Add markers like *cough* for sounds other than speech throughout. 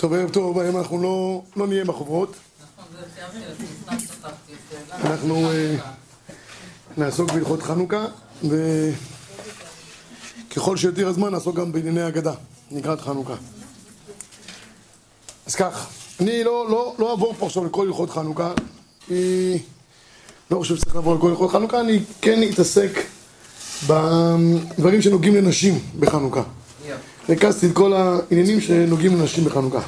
טוב, ערב טוב, היום אנחנו לא, לא נהיה בחוברות. אנחנו אה, נעסוק בהלכות חנוכה, וככל שיותיר הזמן נעסוק גם בענייני הגדה, לקראת חנוכה. אז כך, אני לא, לא, לא אעבור פה עכשיו לכל הלכות חנוכה, אני לא חושב שצריך לעבור לכל הלכות חנוכה, אני כן אתעסק בדברים שנוגעים לנשים בחנוכה. ריכזתי את כל העניינים שנוגעים לנשים בחנוכה.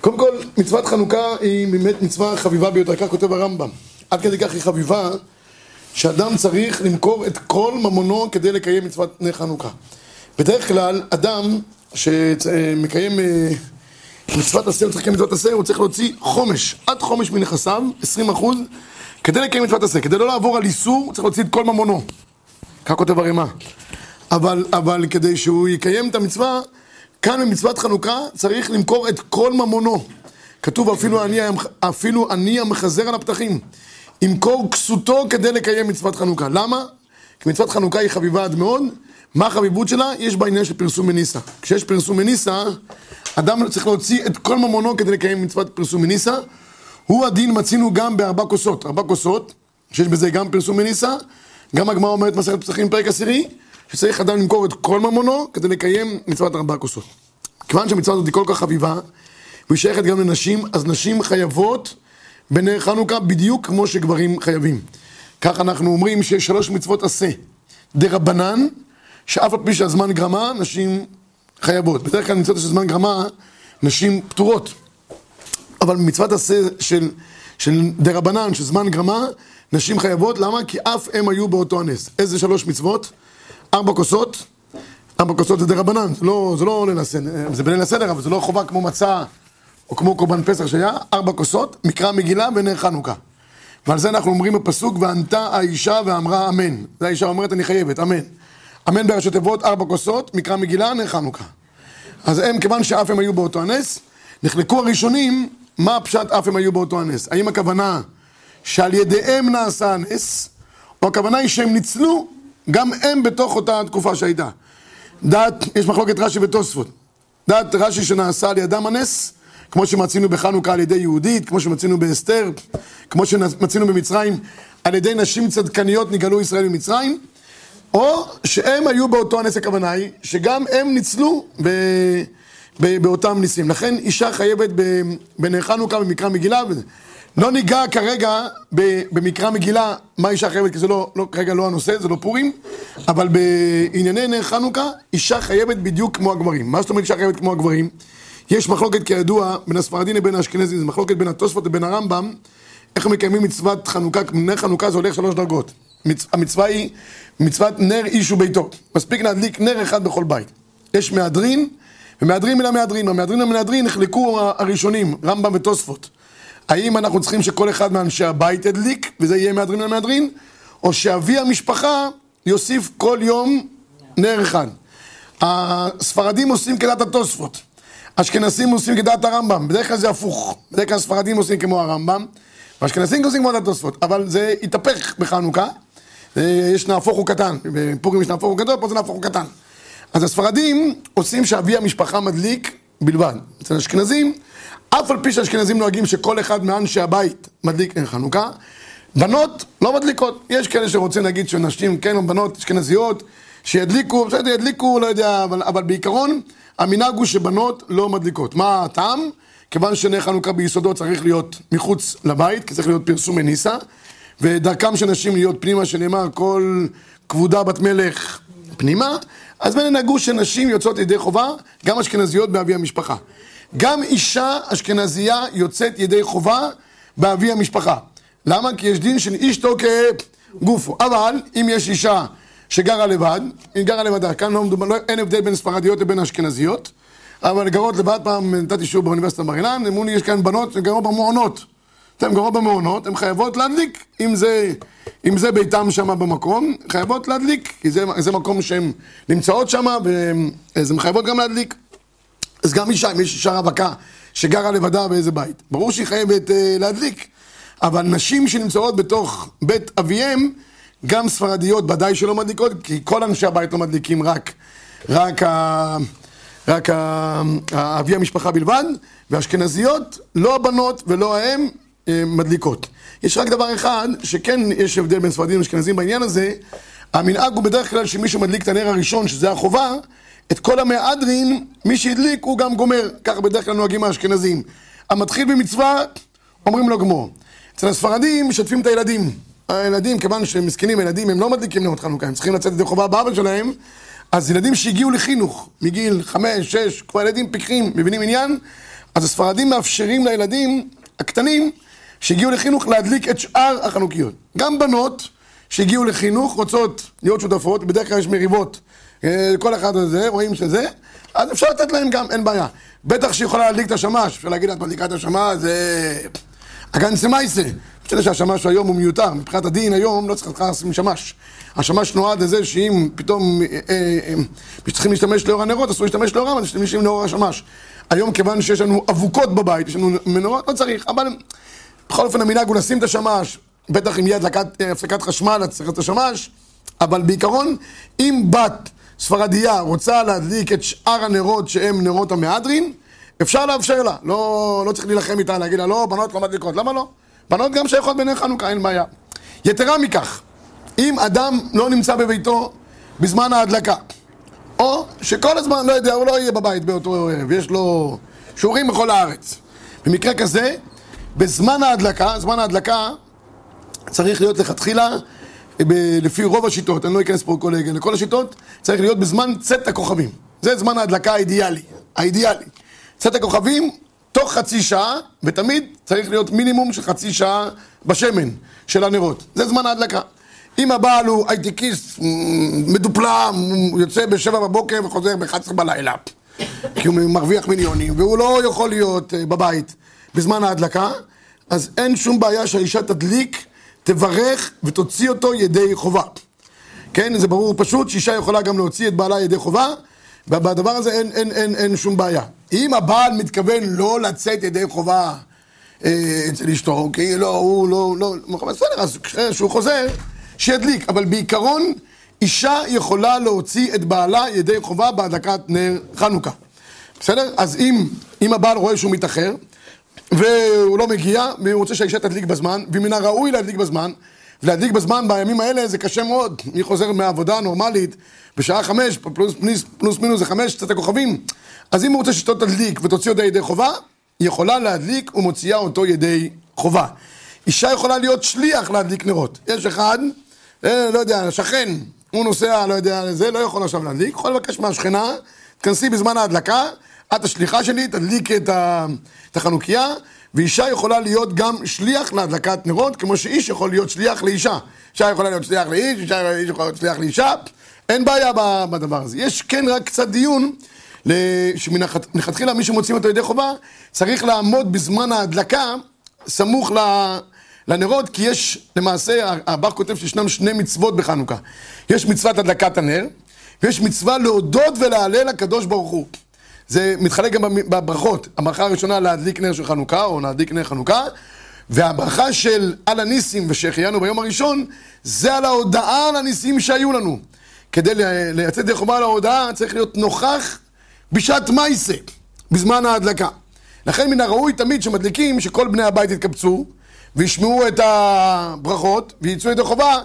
קודם כל, מצוות חנוכה היא באמת מצווה חביבה ביותר, כך כותב הרמב"ם. עד כדי כך היא חביבה, שאדם צריך למכור את כל ממונו כדי לקיים מצוות חנוכה. בדרך כלל, אדם שמקיים אה, מצוות עשה, הוא צריך לקיים מצוות עשה, הוא צריך להוציא חומש, עד חומש מנכסיו, 20 אחוז, כדי לקיים מצוות עשה. כדי לא לעבור על איסור, הוא צריך להוציא את כל ממונו. כך כותב הרימה. אבל, אבל כדי שהוא יקיים את המצווה, כאן במצוות חנוכה צריך למכור את כל ממונו. כתוב אפילו אני, אפילו אני המחזר על הפתחים. ימכור כסותו כדי לקיים מצוות חנוכה. למה? כי מצוות חנוכה היא חביבה עד מאוד. מה החביבות שלה? יש בה עניין של פרסום מניסה. כשיש פרסום מניסה, אדם צריך להוציא את כל ממונו כדי לקיים מצוות פרסום מניסה. הוא הדין מצינו גם בארבע כוסות. ארבע כוסות, שיש בזה גם פרסום מניסה. גם הגמרא אומרת מסכת פסחים פרק עשירי. שצריך אדם למכור את כל ממונו כדי לקיים מצוות ארבע כוסות. כיוון שהמצווה הזאת היא כל כך חביבה, והיא שייכת גם לנשים, אז נשים חייבות בנר חנוכה בדיוק כמו שגברים חייבים. כך אנחנו אומרים שיש שלוש מצוות עשה. דה רבנן, שאף על פי שהזמן גרמה, נשים חייבות. בדרך כלל מצוות של זמן גרמה, נשים פטורות. אבל מצוות עשה של, של דה רבנן, של זמן גרמה, נשים חייבות. למה? כי אף הם היו באותו הנס. איזה שלוש מצוות? ארבע כוסות, ארבע כוסות זה דה רבנן, זה לא, זה לא ליל הסדר, זה בליל הסדר, אבל זה לא חובה כמו מצה או כמו קורבן פסח שהיה, ארבע כוסות, מקרא מגילה ונר חנוכה. ועל זה אנחנו אומרים בפסוק, וענתה האישה ואמרה אמן. זה האישה אומרת, אני חייבת, אמן. אמן בראשי תיבות, ארבע כוסות, מקרא מגילה, נר חנוכה. אז הם, כיוון שאף הם היו באותו הנס, נחלקו הראשונים, מה הפשט אף הם היו באותו הנס? האם הכוונה שעל ידיהם נעשה הנס, או הכוונה היא שהם ניצלו גם הם בתוך אותה תקופה שהייתה. דעת, יש מחלוקת רש"י ותוספות. דעת רש"י שנעשה על ידם הנס, כמו שמצינו בחנוכה על ידי יהודית, כמו שמצינו באסתר, כמו שמצינו במצרים, על ידי נשים צדקניות נגאלו ישראל ממצרים, או שהם היו באותו הנס הכוונה היא, שגם הם ניצלו ב... באותם ניסים. לכן אישה חייבת בנר חנוכה במקרא מגילה, לא ניגע כרגע במקרא מגילה, מה אישה חייבת, כי זה לא, לא, כרגע לא הנושא, זה לא פורים, אבל בענייני נר חנוכה, אישה חייבת בדיוק כמו הגברים. מה זאת אומרת אישה חייבת כמו הגברים? יש מחלוקת כידוע בין הספרדים לבין האשכנזים, זה מחלוקת בין התוספות לבין הרמב"ם, איך מקיימים מצוות חנוכה, נר חנוכה זה הולך שלוש דרגות. מצ... המצווה היא מצוות נר איש וביתו. מספיק להדליק נר אחד בכל בית. יש מהדרין, ומהדרין מן המהדרין. המהדרין מן המהדרין נחלקו הראשונים, רמב"ם ותוספות. האם אנחנו צריכים שכל אחד מאנשי הבית ידליק, וזה יהיה מהדרין למהדרין, או שאבי המשפחה יוסיף כל יום נר אחד. הספרדים עושים כדת התוספות, אשכנזים עושים כדת הרמב"ם, בדרך כלל זה הפוך, בדרך כלל הספרדים עושים כמו הרמב"ם, ואשכנזים עושים כמו התוספות, אבל זה התהפך בחנוכה, יש נהפוך הוא קטן, בפורים יש נהפוך הוא גדול, פה זה נהפוך הוא קטן. אז הספרדים עושים שאבי המשפחה מדליק בלבד. אצל אשכנזים אף על פי שאשכנזים נוהגים שכל אחד מאנשי הבית מדליק חנוכה, בנות לא מדליקות. יש כאלה שרוצים להגיד שנשים, כן, בנות אשכנזיות, שידליקו, בסדר, ידליקו, לא יודע, אבל, אבל בעיקרון, המנהג הוא שבנות לא מדליקות. מה הטעם? כיוון שנר חנוכה ביסודו צריך להיות מחוץ לבית, כי צריך להיות פרסום מניסה, ודרכם של נשים להיות פנימה, שנאמר כל כבודה בת מלך פנימה, אז בין נהגו שנשים יוצאות ידי חובה, גם אשכנזיות באבי המשפחה. גם אישה אשכנזייה יוצאת ידי חובה באבי המשפחה. למה? כי יש דין של איש תוקף גופו. אבל אם יש אישה שגרה לבד, היא גרה לבדה, כאן לא מדובר, לא, אין הבדל בין ספרדיות לבין אשכנזיות, אבל גרות לבד, פעם נתתי שיעור באוניברסיטת בר אילן, אמרו לי, יש כאן בנות שגרות במעונות. אתן גרות במעונות, הן חייבות להדליק, אם זה, אם זה ביתם שם במקום, חייבות להדליק, כי זה, זה מקום שהן נמצאות שם, והן חייבות גם להדליק. אז גם אישה, אם יש אישה רווקה שגרה לבדה באיזה בית, ברור שהיא חייבת אה, להדליק. אבל נשים שנמצאות בתוך בית אביהם, גם ספרדיות ודאי שלא מדליקות, כי כל אנשי הבית לא מדליקים רק, רק, ה, רק אבי המשפחה בלבד, והאשכנזיות, לא הבנות ולא האם אה, מדליקות. יש רק דבר אחד, שכן יש הבדל בין ספרדים לאשכנזים בעניין הזה, המנהג הוא בדרך כלל שמי שמדליק את הנר הראשון, שזה החובה, את כל המהדרין, מי שהדליק הוא גם גומר. ככה בדרך כלל נוהגים האשכנזים. המתחיל במצווה, אומרים לו גמור. אצל הספרדים משתפים את הילדים. הילדים, כיוון שהם מסכנים, הילדים הם לא מדליקים נאות חנוכה, הם צריכים לצאת ידי חובה באבא שלהם, אז ילדים שהגיעו לחינוך, מגיל חמש, שש, כבר ילדים פיקחים, מבינים עניין, אז הספרדים מאפשרים לילדים הקטנים שהגיעו לחינוך להדליק את שאר החנוכיות. גם בנות שהגיעו לחינוך רוצות להיות שותפות, בדרך כלל יש מריבות, כל אחד הזה, רואים שזה, אז אפשר לתת להם גם, אין בעיה. בטח שהיא יכולה להדליק את השמש, אפשר להגיד את מדליקה את השמש, זה... הגן סמייסה. בסדר שהשמש היום הוא מיותר, מבחינת הדין היום לא צריך לשים שמש. השמש נועד לזה שאם פתאום אה, אה, אה, צריכים להשתמש לאור הנרות, אסור להשתמש לאורם, אז משתמשים לאור השמש. היום כיוון שיש לנו אבוקות בבית, יש לנו מנורות, לא צריך, אבל בכל אופן המנהג הוא לשים את השמש, בטח אם יהיה הדלקת, הפסקת חשמל, צריך את השמש, אבל בעיקרון, אם בת ספרדיה רוצה להדליק את שאר הנרות שהם נרות המהדרין, אפשר לאפשר לה, לא, לא צריך להילחם איתה, להגיד לה, לא, בנות לא מדליקות, למה לא? בנות גם שייכות בנר חנוכה, אין בעיה. יתרה מכך, אם אדם לא נמצא בביתו בזמן ההדלקה, או שכל הזמן, לא יודע, הוא לא יהיה בבית באותו ערב, יש לו שיעורים בכל הארץ. במקרה כזה, בזמן ההדלקה, זמן ההדלקה צריך להיות לכתחילה, לפי רוב השיטות, אני לא אכנס פה כל, לכל השיטות, צריך להיות בזמן צאת הכוכבים. זה זמן ההדלקה האידיאלי, האידיאלי. צאת הכוכבים תוך חצי שעה, ותמיד צריך להיות מינימום של חצי שעה בשמן של הנרות. זה זמן ההדלקה. אם הבעל הוא הייטקיסט מדופלם, הוא יוצא בשבע בבוקר וחוזר ב-11 בלילה, כי הוא מרוויח מיליונים, והוא לא יכול להיות אה, בבית בזמן ההדלקה, אז אין שום בעיה שהאישה תדליק, תברך ותוציא אותו ידי חובה. כן, זה ברור פשוט שאישה יכולה גם להוציא את בעלה ידי חובה, ובדבר הזה אין, אין, אין, אין שום בעיה. אם הבעל מתכוון לא לצאת ידי חובה אה, אצל אשתו, כי לא, הוא לא, לא, בסדר, אז כשהוא חוזר, שידליק. אבל בעיקרון, אישה יכולה להוציא את בעלה ידי חובה בהדלקת נר חנוכה. בסדר? אז אם, אם הבעל רואה שהוא מתאחר, והוא לא מגיע, והוא רוצה שהאישה תדליק בזמן, ומן הראוי להדליק בזמן, ולהדליק בזמן בימים האלה זה קשה מאוד. מי חוזר מהעבודה הנורמלית בשעה חמש, פלוס, פלוס, פלוס מינוס זה חמש, קצת הכוכבים. אז אם הוא רוצה שאשתו תדליק ותוציא אותה ידי חובה, היא יכולה להדליק ומוציאה אותו ידי חובה. אישה יכולה להיות שליח להדליק נרות. יש אחד, אה, לא יודע, שכן, הוא נוסע, לא יודע, זה, לא יכול עכשיו להדליק, יכול לבקש מהשכנה, תכנסי בזמן ההדלקה, את השליחה שלי, תדליק את, החנוכיה, ואישה יכולה להיות גם שליח להדלקת נרות, כמו שאיש יכול להיות שליח לאישה. אישה יכולה להיות שליח לאיש, אישה יכולה להיות שליח לאישה, אין בעיה בדבר הזה. יש כן רק קצת דיון, שמלכתחילה מי שמוצאים אותו ידי חובה, צריך לעמוד בזמן ההדלקה סמוך לנרות, כי יש, למעשה, הבר כותב שישנם שני מצוות בחנוכה. יש מצוות הדלקת הנר, ויש מצווה להודות ולהלל לקדוש ברוך הוא. זה מתחלק גם בברכות. הברכה הראשונה להדליק נר של חנוכה, או להדליק נר חנוכה, והברכה של על הניסים ושהחיינו ביום הראשון, זה על ההודעה על הניסים שהיו לנו. כדי לייצא ידי חובה על ההודעה, צריך להיות נוכח בשעת מייסה, בזמן ההדלקה. לכן מן הראוי תמיד שמדליקים, שכל בני הבית יתקבצו, וישמעו את הברכות, ויצאו ידי חובה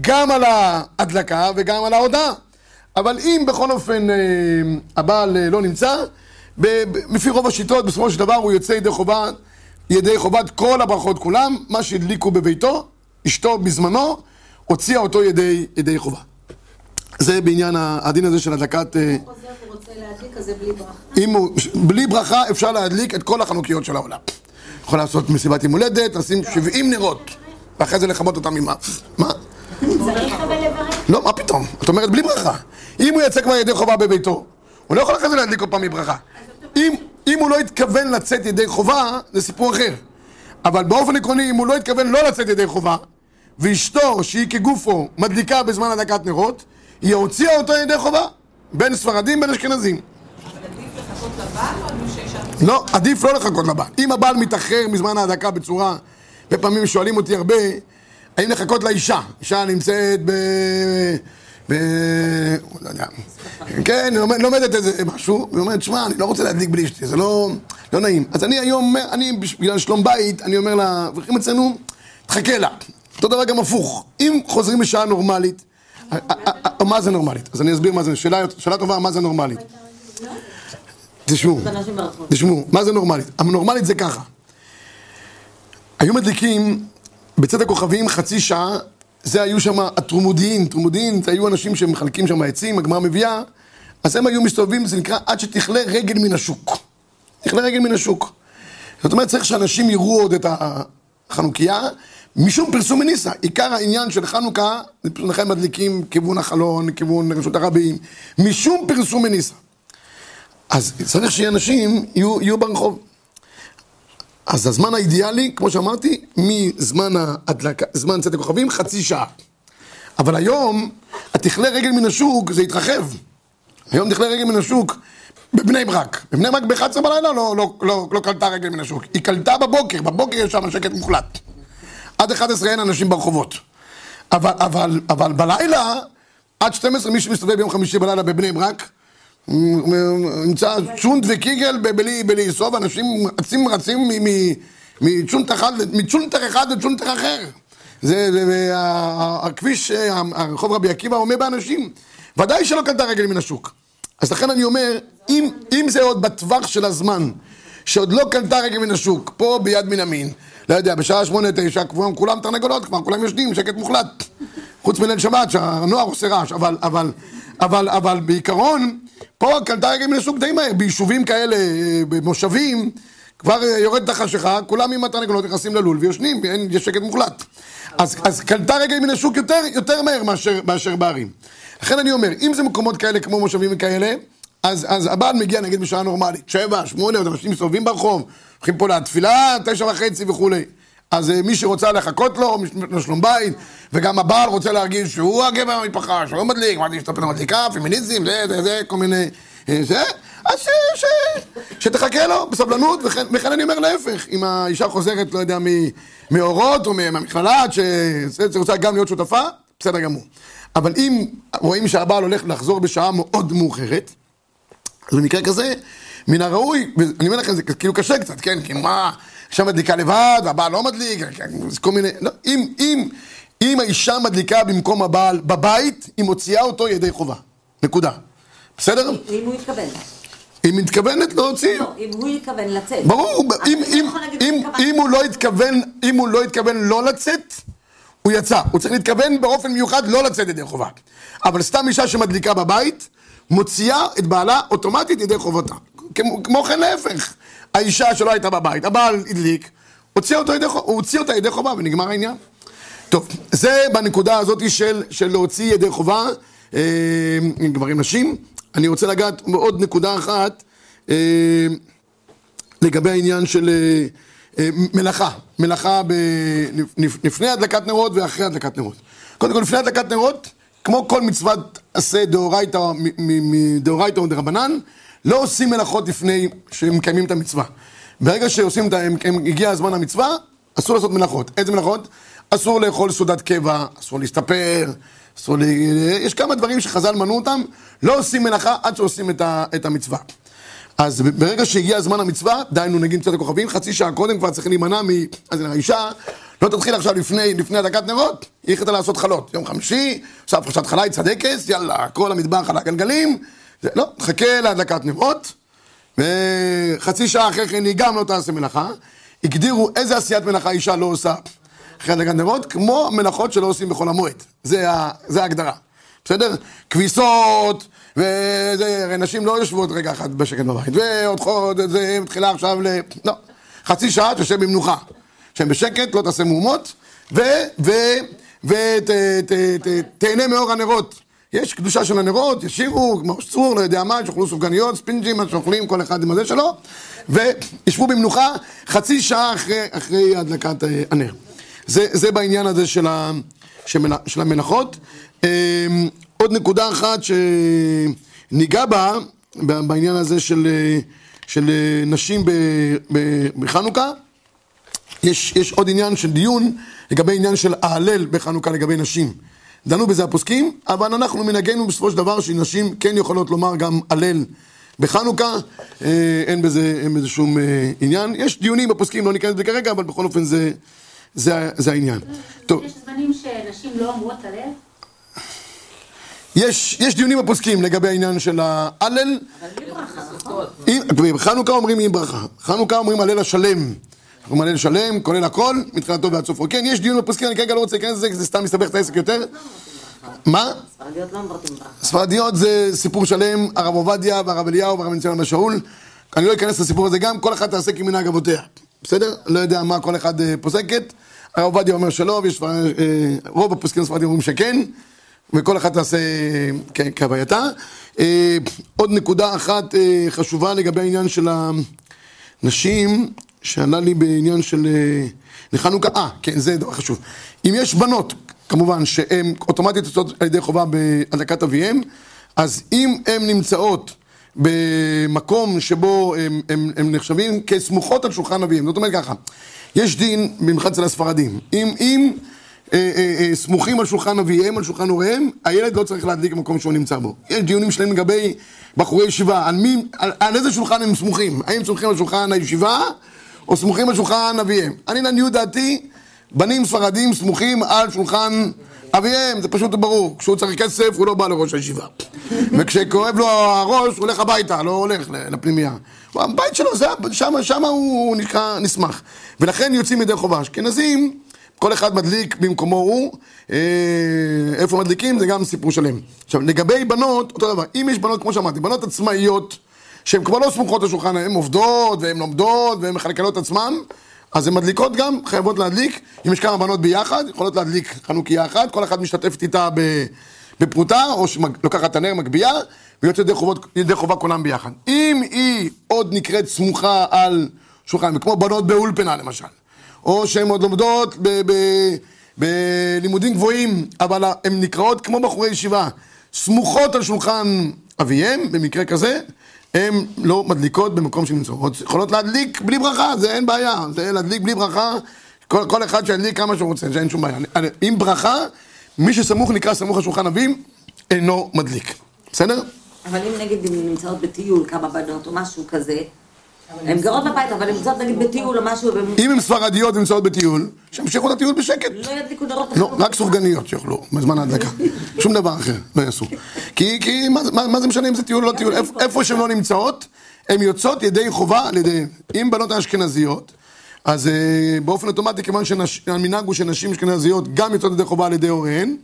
גם על ההדלקה וגם על ההודעה. אבל אם בכל אופן אה, הבעל אה, לא נמצא, לפי רוב השיטות, בסופו של דבר הוא יוצא ידי חובה, ידי חובת כל הברכות כולם, מה שהדליקו בביתו, אשתו בזמנו, הוציאה אותו ידי, ידי חובה. זה בעניין הדין הזה של הדלקת... אה, אם הוא, בלי ברכה אפשר להדליק את כל החנוכיות של העולם. יכול לעשות מסיבת יום הולדת, לשים 70 נרות, ואחרי זה לכבות אותם עם. מה? צריך אבל לברך? לא, מה פתאום? את אומרת בלי ברכה. אם הוא יצא כבר ידי חובה בביתו, הוא לא יכול אחרי זה להדליק עוד פעם מברכה. אם, הוא לא התכוון לצאת ידי חובה, זה סיפור אחר. אבל באופן עקרוני, אם הוא לא התכוון לא לצאת ידי חובה, ואשתו, שהיא כגופו, מדליקה בזמן הדלקת נרות, היא הוציאה אותו ידי חובה. בין ספרדים, בין אשכנזים. לא, עדיף לא לחכות לבעל. אם הבעל מתאחר מזמן ההדקה בצורה, ופעמים שואלים אותי הרבה, האם לחכות לאישה? אישה נמצאת ב... ב... לא יודע. כן, היא לומדת איזה משהו, והיא אומרת, שמע, אני לא רוצה להדליק בלי אשתי, זה לא, לא נעים. אז אני היום, אני בגלל שלום בית, אני אומר לאברכים אצלנו, תחכה לה. אותו דבר גם הפוך. אם חוזרים בשעה נורמלית, מה זה נורמלית? אז אני אסביר מה זה, שאלה טובה, מה זה נורמלית? תשמעו, תשמעו, מה זה נורמלית? הנורמלית זה ככה. היו מדליקים בצאת הכוכבים חצי שעה, זה היו שם הטרומודיין, טרומודיין, זה היו אנשים שמחלקים שם עצים, הגמרא מביאה, אז הם היו מסתובבים, זה נקרא עד שתכלה רגל מן השוק. תכלה רגל מן השוק. זאת אומרת, צריך שאנשים יראו עוד את החנוכיה, משום פרסום מניסה. עיקר העניין של חנוכה, זה לכם מדליקים כיוון החלון, כיוון רשות הרבים, משום פרסום מניסה. אז צריך שאנשים יהיו, יהיו ברחוב. אז הזמן האידיאלי, כמו שאמרתי, מזמן ההדלקה, זמן צאת הכוכבים, חצי שעה. אבל היום, התכלה רגל מן השוק, זה התרחב. היום תכלה רגל מן השוק בבני ברק. בבני ברק ב-11 בלילה לא, לא, לא, לא קלטה רגל מן השוק. היא קלטה בבוקר, בבוקר יש שם שקט מוחלט. עד 11 אין אנשים ברחובות. אבל, אבל, אבל בלילה, עד 12 מי שמסתובב ביום חמישי בלילה בבני ברק, נמצא צ'ונט וקיגל בלי, סוף, אנשים רצים רצים מצ'ונטר אחד, לצ'ונטר אחר. זה, הכביש, הרחוב רבי עקיבא עומד באנשים. ודאי שלא קלטה רגל מן השוק. אז לכן אני אומר, אם, אם זה עוד בטווח של הזמן, שעוד לא קלטה רגל מן השוק, פה ביד מנמין, לא יודע, בשעה שמונה, תשע, כולם תרנגולות כבר, כולם יושנים, שקט מוחלט. חוץ מליל שבת, שהנוער עושה רעש, אבל, אבל, אבל, אבל בעיקרון, פה רגל מן השוק די מהר, ביישובים כאלה, במושבים, כבר יורדת החשיכה, כולם עם התרנגולות נכנסים ללול ויושנים, יש שקט מוחלט. אז, אז קלטה רגל מן השוק יותר, יותר מהר מאשר, מאשר בערים. לכן אני אומר, אם זה מקומות כאלה כמו מושבים וכאלה, אז, אז הבעל מגיע נגיד בשעה נורמלית, שבע, שמונה, אנשים מסתובבים ברחוב, הולכים פה לתפילה, תשע וחצי וכולי. אז אה, מי שרוצה לחכות לו, לשלום בית, וגם הבעל רוצה להרגיש שהוא הגבר המשפחה, שהוא מדליק, מה זה שאתה פתאום מדליקה, פמיניזם, זה, זה, זה, כל מיני... אה, זה, אז ש, ש, שתחכה לו בסבלנות, וכן, וכן אני אומר להפך, אם האישה חוזרת, לא יודע, מאורות או מהמכללה, שרוצה גם להיות שותפה, בסדר גמור. אבל אם רואים שהבעל הולך לחזור בשעה מאוד מאוחרת, אז במקרה כזה, מן הראוי, ואני אומר לכם, זה כאילו קשה קצת, כן? כי מה, אישה מדליקה לבד, והבעל לא מדליק, כל מיני... לא, אם, אם, אם האישה מדליקה במקום הבעל בבית, היא מוציאה אותו ידי חובה. נקודה. בסדר? אם הוא יתכוון. היא מתכוונת להוציא. לא, אם הוא יתכוון לצאת. ברור, אם, לא אם, להגיד אם. אם הוא לא התכוון, אם הוא לא התכוון לא לצאת, הוא יצא. הוא צריך להתכוון באופן מיוחד לא לצאת ידי חובה. אבל סתם אישה שמדליקה בבית, מוציאה את בעלה אוטומטית ידי חובתה. כמו, כמו כן להפך. האישה שלא הייתה בבית, הבעל הדליק, הוציא אותו ידי, הוציא אותה ידי חובה ונגמר העניין. טוב, זה בנקודה הזאת של, של להוציא ידי חובה, אה, גברים נשים. אני רוצה לגעת בעוד נקודה אחת, אה, לגבי העניין של אה, אה, מלאכה. מלאכה ב, לפ, לפני הדלקת נרות ואחרי הדלקת נרות. קודם כל, לפני הדלקת נרות, כמו כל מצוות עשה דאורייתא מדאורייתא או דרבנן, לא עושים מלאכות לפני שמקיימים את המצווה. ברגע שעושים את ה... הגיע הזמן המצווה, אסור לעשות מלאכות. איזה מלאכות? אסור לאכול סעודת קבע, אסור להסתפר, אסור ל... יש כמה דברים שחז"ל מנעו אותם, לא עושים מלאכה עד שעושים את, ה... את המצווה. אז ברגע שהגיע זמן המצווה, דהיינו נגיד קצת הכוכבים, חצי שעה קודם כבר צריכים להימנע מ... אז האישה לא תתחיל עכשיו לפני, לפני הדקת נרות, היא החליטה לעשות חלות. יום חמישי, עושה הפרשת חלה, צדקס, יאללה, כל המטבח על הגלגלים. זה, לא, חכה להדלקת נרות, וחצי שעה אחרי כן היא גם לא תעשה מלאכה. הגדירו איזה עשיית מלאכה אישה לא עושה אחרי הדלקת נרות, כמו מלאכות שלא עושים בחול המועד. זה, ה, זה ההגדרה. בסדר? כביסות, וזה, הרי נשים לא יושבות רגע אחד בשקט בבית, ועוד חודש, זה מתחילה עכשיו ל... לא. חצי שעה תשב במנוחה. שהם בשקט, לא תעשה מהומות, ותהנה מאור הנרות. יש קדושה של הנרות, ישירו, כמו צור, לא יודע מה, שאוכלו סופגניות, ספינג'ים, מה שאוכלים, כל אחד עם הזה שלו, וישבו במנוחה חצי שעה אחרי, אחרי הדלקת אה, הנר. זה, זה בעניין הזה של, ה, של המלאכות. אה, עוד נקודה אחת שניגע בה, בעניין הזה של, אה, של נשים בחנוכה, יש, יש עוד עניין של דיון לגבי עניין של ההלל בחנוכה לגבי נשים. דנו בזה הפוסקים, אבל אנחנו מנהגנו בסופו של דבר שנשים כן יכולות לומר גם הלל בחנוכה, אה, אין בזה, אין בזה שום אה, עניין. יש דיונים בפוסקים, לא ניכנס לזה כרגע, אבל בכל אופן זה, זה, זה העניין. טוב. יש זמנים שנשים לא אומרות הלל? יש, יש דיונים בפוסקים לגבי העניין של ההלל. אבל בלי ברכה, נכון? בחנוכה אומרים עם ברכה. חנוכה אומרים הלל השלם. אומרים הלל שלם, כולל הכל, מתחילתו ועד סופו. כן, יש דיון בפוסקים, אני כרגע לא רוצה להיכנס לזה, כי זה סתם מסתבך את העסק יותר. מה? ספרדיות לא עם ברכה. ספרדיות זה סיפור שלם, הרב עובדיה והרב אליהו והרב ניצן בשאול. אני לא אכנס לסיפור הזה גם, כל אחד תעשה כמנהג אבותיה. בסדר? לא יודע מה כל אחד אה, פוסקת. הרב עובדיה אומר שלא, ויש אה, רוב הפוסקים הספרדים אומרים שכן, וכל אחד תעשה אה, כהווייתה. עוד נקודה אחת חשובה לגבי העניין של הנשים, שעלה לי בעניין של אה, לחנוכה, אה, כן, זה דבר חשוב. אם יש בנות, כמובן, שהן אוטומטית יוצאות על ידי חובה בהדלקת אביהם, אז אם הן נמצאות במקום שבו הם נחשבים כסמוכות על שולחן אביהם, זאת אומרת ככה, יש דין, במיוחד אצל הספרדים, אם, אם אה, אה, אה, סמוכים על שולחן אביהם, על שולחן הוריהם, הילד לא צריך להדליק במקום שהוא נמצא בו. יש דיונים שלהם לגבי בחורי ישיבה, על, מי, על, על איזה שולחן הם סמוכים, האם סמוכים על שולחן הישיבה, או סמוכים על שולחן אביהם. אני לעניות דעתי, בנים ספרדים סמוכים על שולחן אביהם, זה פשוט ברור. כשהוא צריך כסף, הוא לא בא לראש הישיבה. וכשכואב לו הראש, הוא הולך הביתה, לא הולך לפנימייה. הבית שלו, שם הוא נקרא נסמך. ולכן יוצאים ידי חובה. אשכנזים, כל אחד מדליק במקומו הוא, אה, איפה מדליקים זה גם סיפור שלם. עכשיו, לגבי בנות, אותו דבר, אם יש בנות, כמו שאמרתי, בנות עצמאיות, שהן כבר לא סמוכות לשולחן, הן עובדות, והן לומדות, והן מכלכלות עצמן, אז הן מדליקות גם, חייבות להדליק. אם יש כמה בנות ביחד, יכולות להדליק חנוכיה אחת, כל אחת משתתפת איתה בפרוטה, או שלוקחת את הנר, מגביה, ויוצאת ידי חובה כולם ביחד. אם היא עוד נקראת סמוכה על שולחן, כמו בנות באולפנה למשל, או שהן עוד לומדות ב- ב- בלימודים גבוהים, אבל הן נקראות כמו בחורי ישיבה, סמוכות על שולחן אביהם, במקרה כזה, הן לא מדליקות במקום שנמצאות. יכולות להדליק בלי ברכה, זה אין בעיה, זה להדליק בלי ברכה, כל, כל אחד שידליק כמה שהוא רוצה, זה אין שום בעיה. עם ברכה, מי שסמוך נקרא סמוך על שולחן אביו, אינו מדליק. בסדר? אבל אם נגיד הן נמצאות בטיול, כמה בנות או משהו כזה, הן גרות בבית, אבל הן נמצאות נגיד בטיול או משהו, אם הן ספרדיות ונמצאות בטיול, שימשיכו את הטיול בשקט. לא ידליקו נרות לא. רק סופגניות שיאכלו בזמן ההדלקה. שום דבר אחר לא יעשו. כי, מה, זה- משנה אם זה טיול או לא טיול? איפה, שהן לא נמצאות, הן יוצאות ידי חובה על ידי... אם בנות האשכנזיות, אז אה, באופן אוטומטי, כיוון שהמנהג הוא שנשים אשכנזיות גם יוצאות ידי חובה על ידי הוריהן,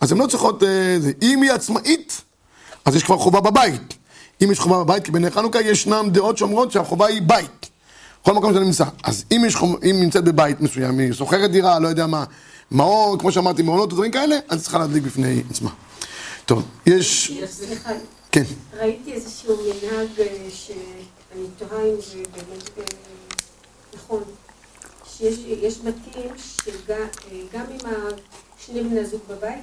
אז הן לא צריכות... אה. אם היא עצמאית, אז יש כבר חובה בבית. אם יש חובה בבית, כי בני חנוכה ישנם דעות שאומרות שהחובה היא בית. כל מקום שאתה נמצא. אז אם, יש חומ... אם נמצאת בבית מסוים, היא שוכרת דירה, לא יודע מה, מעון, כמו שאמרתי, מעונות ודברים כאלה, אז צריכה להדליק בפני עצמה. טוב, יש... סליחה, כן. ראיתי איזשהו מנהג אה, שאני תוהה אם זה באמת אה, נכון, שיש יש בתים שגם אם ה- שני בני הזוג בבית,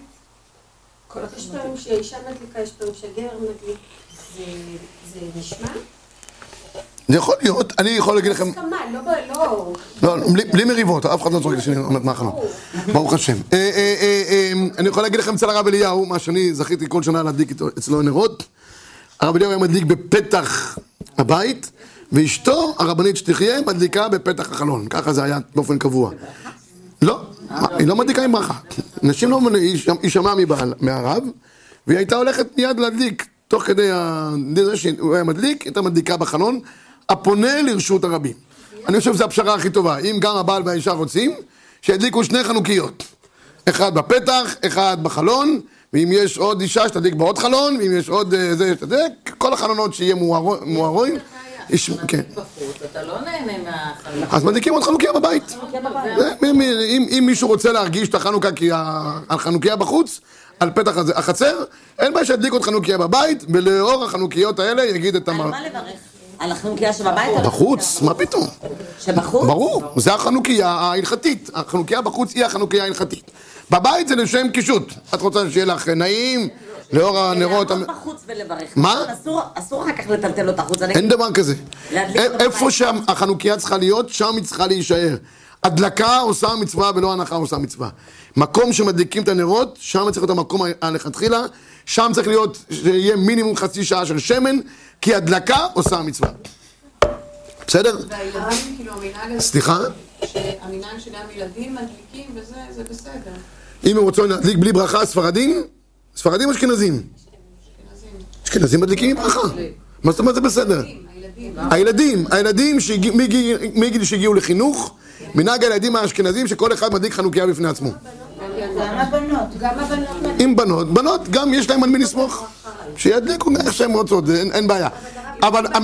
יש פעמים שהאישה מדליקה, יש פעמים שהגבר מדליק, זה- זה נשמע? זה יכול להיות, אני יכול להגיד לכם, הסכמה, לא, ב- לא, לא, בלי, בלי מריבות, אף אחד לא צוחק לשני מהחלום. ברוך השם. אה, אה, אה, אה, אני יכול להגיד לכם אצל הרב אליהו, מה שאני זכיתי כל שנה להדליק אצלו נרות. הרב אליהו היה מדליק בפתח הבית, ואשתו, הרבנית שתחיה, מדליקה בפתח החלון. ככה זה היה באופן קבוע. לא, היא לא מדליקה עם ברכה. נשים לא, היא שמ- היא שמעה מהרב, והיא הייתה הולכת מיד להדליק, תוך כדי זה שהוא היה מדליק, הייתה מדליקה בחלון, הפונה לרשות הרבים. אני חושב שזו הפשרה הכי טובה. אם גם הבעל והאישה רוצים, שידליקו שני חנוכיות. אחד בפתח, אחד בחלון, ואם יש עוד אישה שתדליק בעוד חלון, ואם יש עוד אה, זה שתדליק, כל החלונות שיהיה מוארו- מוארים. יש- כן. לא. אז מדליקים עוד חנוכיה בבית. אם, מישהו רוצה להרגיש את החנוכה כי ה- על חנוכיה בחוץ, על פתח החצר, אין בעיה שידליק עוד חנוכיה בבית, ולאור החנוכיות האלה יגיד את על המ... מה לברך? על החנוכיה שבבית? בחוץ? מה פתאום? שבחוץ? ברור, זה החנוכיה ההלכתית. החנוכיה בחוץ היא החנוכיה ההלכתית. בבית זה לשם קישוט. את רוצה שיהיה לך נעים, לאור הנרות... לעמוד בחוץ ולברך. מה? אסור- אסור אחר כך לטלטל אותה החוצה. אין דבר כזה. להדליק א- אותה איפה. שהחנוכיה צריכה להיות, שם היא צריכה להישאר. הדלקה עושה מצווה ולא הנחה עושה מצווה. מקום שמדליקים את הנרות, שם צריך להיות המקום הלכתחילה, שם צריך להיות, שיהיה מינימום חצי שעה של שמן, כי הדלקה עושה מצווה. בסדר? כאילו סליחה? שהמנהג שגם ילדים מדליקים וזה, זה בסדר. אם הם רוצים להדליק בלי ברכה, ספרדים? ספרדים או אשכנזים? אשכנזים. מדליקים עם ברכה. מה זאת אומרת זה בסדר? הילדים. הילדים, מגיל שהגיעו לחינוך, מנהג הילדים האשכנזים שכל אחד מדליק חנוכיה בפני עצמו. גם הבנות. גם הבנות. עם בנות, בנות גם יש להם על מי לסמוך. שידליקו איך שהן רוצות, אין בעיה. אבל על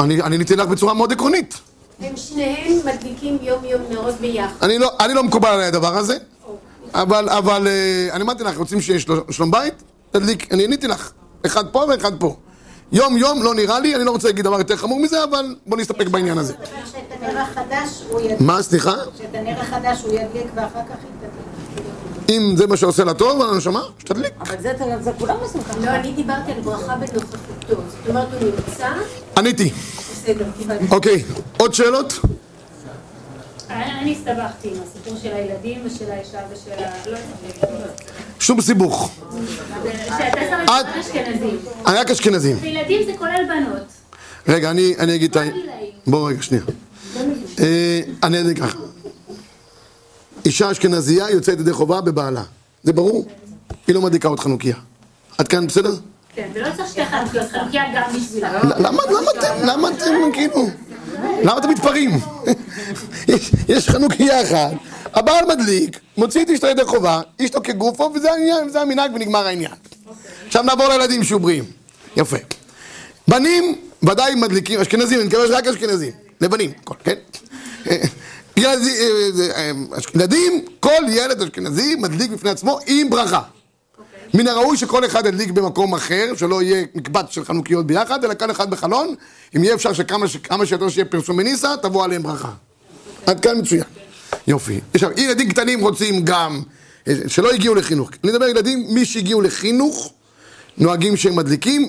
אני עניתי לך בצורה מאוד עקרונית. הם שניהם מדליקים יום יום נרות ביחד. אני לא, אני לא מקובל עליי הדבר הזה, אבל, אבל אה, אני אמרתי לך, רוצים שיהיה של- שלום בית? תדליק, אני עניתי לך, אחד פה ואחד פה. יום יום לא נראה לי, אני לא רוצה להגיד דבר יותר חמור מזה, אבל בוא נסתפק בעניין הזה. שאת הנר החדש הוא ידליק. מה, סליחה? שאת הנר החדש הוא ידליק ואחר כך היא תדליק. אם זה מה שעושה לה טוב, על הנשמה, שתדליק. אבל זה, זה כולם עושים ככה. לא, אני דיברתי על ברכה בנוכחותו. זאת אומרת, הוא נמצא, עניתי. בסדר, קיבלתי. אוקיי, עוד שאלות? אני הסתבכתי עם הסיפור של הילדים ושל האישה ושל ה... לא הצלחתי. שום סיבוך. שאתה שם את האשכנזים. אני רק אשכנזים. וילדים זה כולל בנות. רגע, אני, אני אגיד את ה... גילאים. בוא רגע, שנייה. אה, אני אגיד ככה. אישה אשכנזייה יוצאת ידי חובה בבעלה. זה ברור? היא לא מדליקה עוד חנוכיה. עד כאן בסדר? כן, ולא צריך שתי חנוכיות, חנוכיה גם בשבילה. למה אתם, למה אתם כאילו, למה אתם מתפרעים? יש, חנוכיה אחת, הבעל מדליק, מוציא את אשתו ידי חובה, אשתו כגופו, וזה העניין, וזה המנהג ונגמר העניין. עכשיו נעבור לילדים שיהיו בריאים. יפה. בנים ודאי מדליקים, אשכנזים, אני מקווה שרק אשכנזים. לבנים, הכל, כן? ילדים, אה, אה, ילדים, כל ילד אשכנזי מדליק בפני עצמו עם ברכה. מן הראוי שכל אחד ידליק במקום אחר, שלא יהיה מקבץ של חנוכיות ביחד, אלא כל אחד בחלון. אם יהיה אפשר שכמה ש- כמה שיותר שיהיה פרסומי ניסה, תבוא עליהם ברכה. עד כאן מצוין. יופי. עכשיו, ילדים קטנים רוצים גם, אה, שלא הגיעו לחינוך. אני מדבר ילדים, מי שהגיעו לחינוך, נוהגים שהם מדליקים?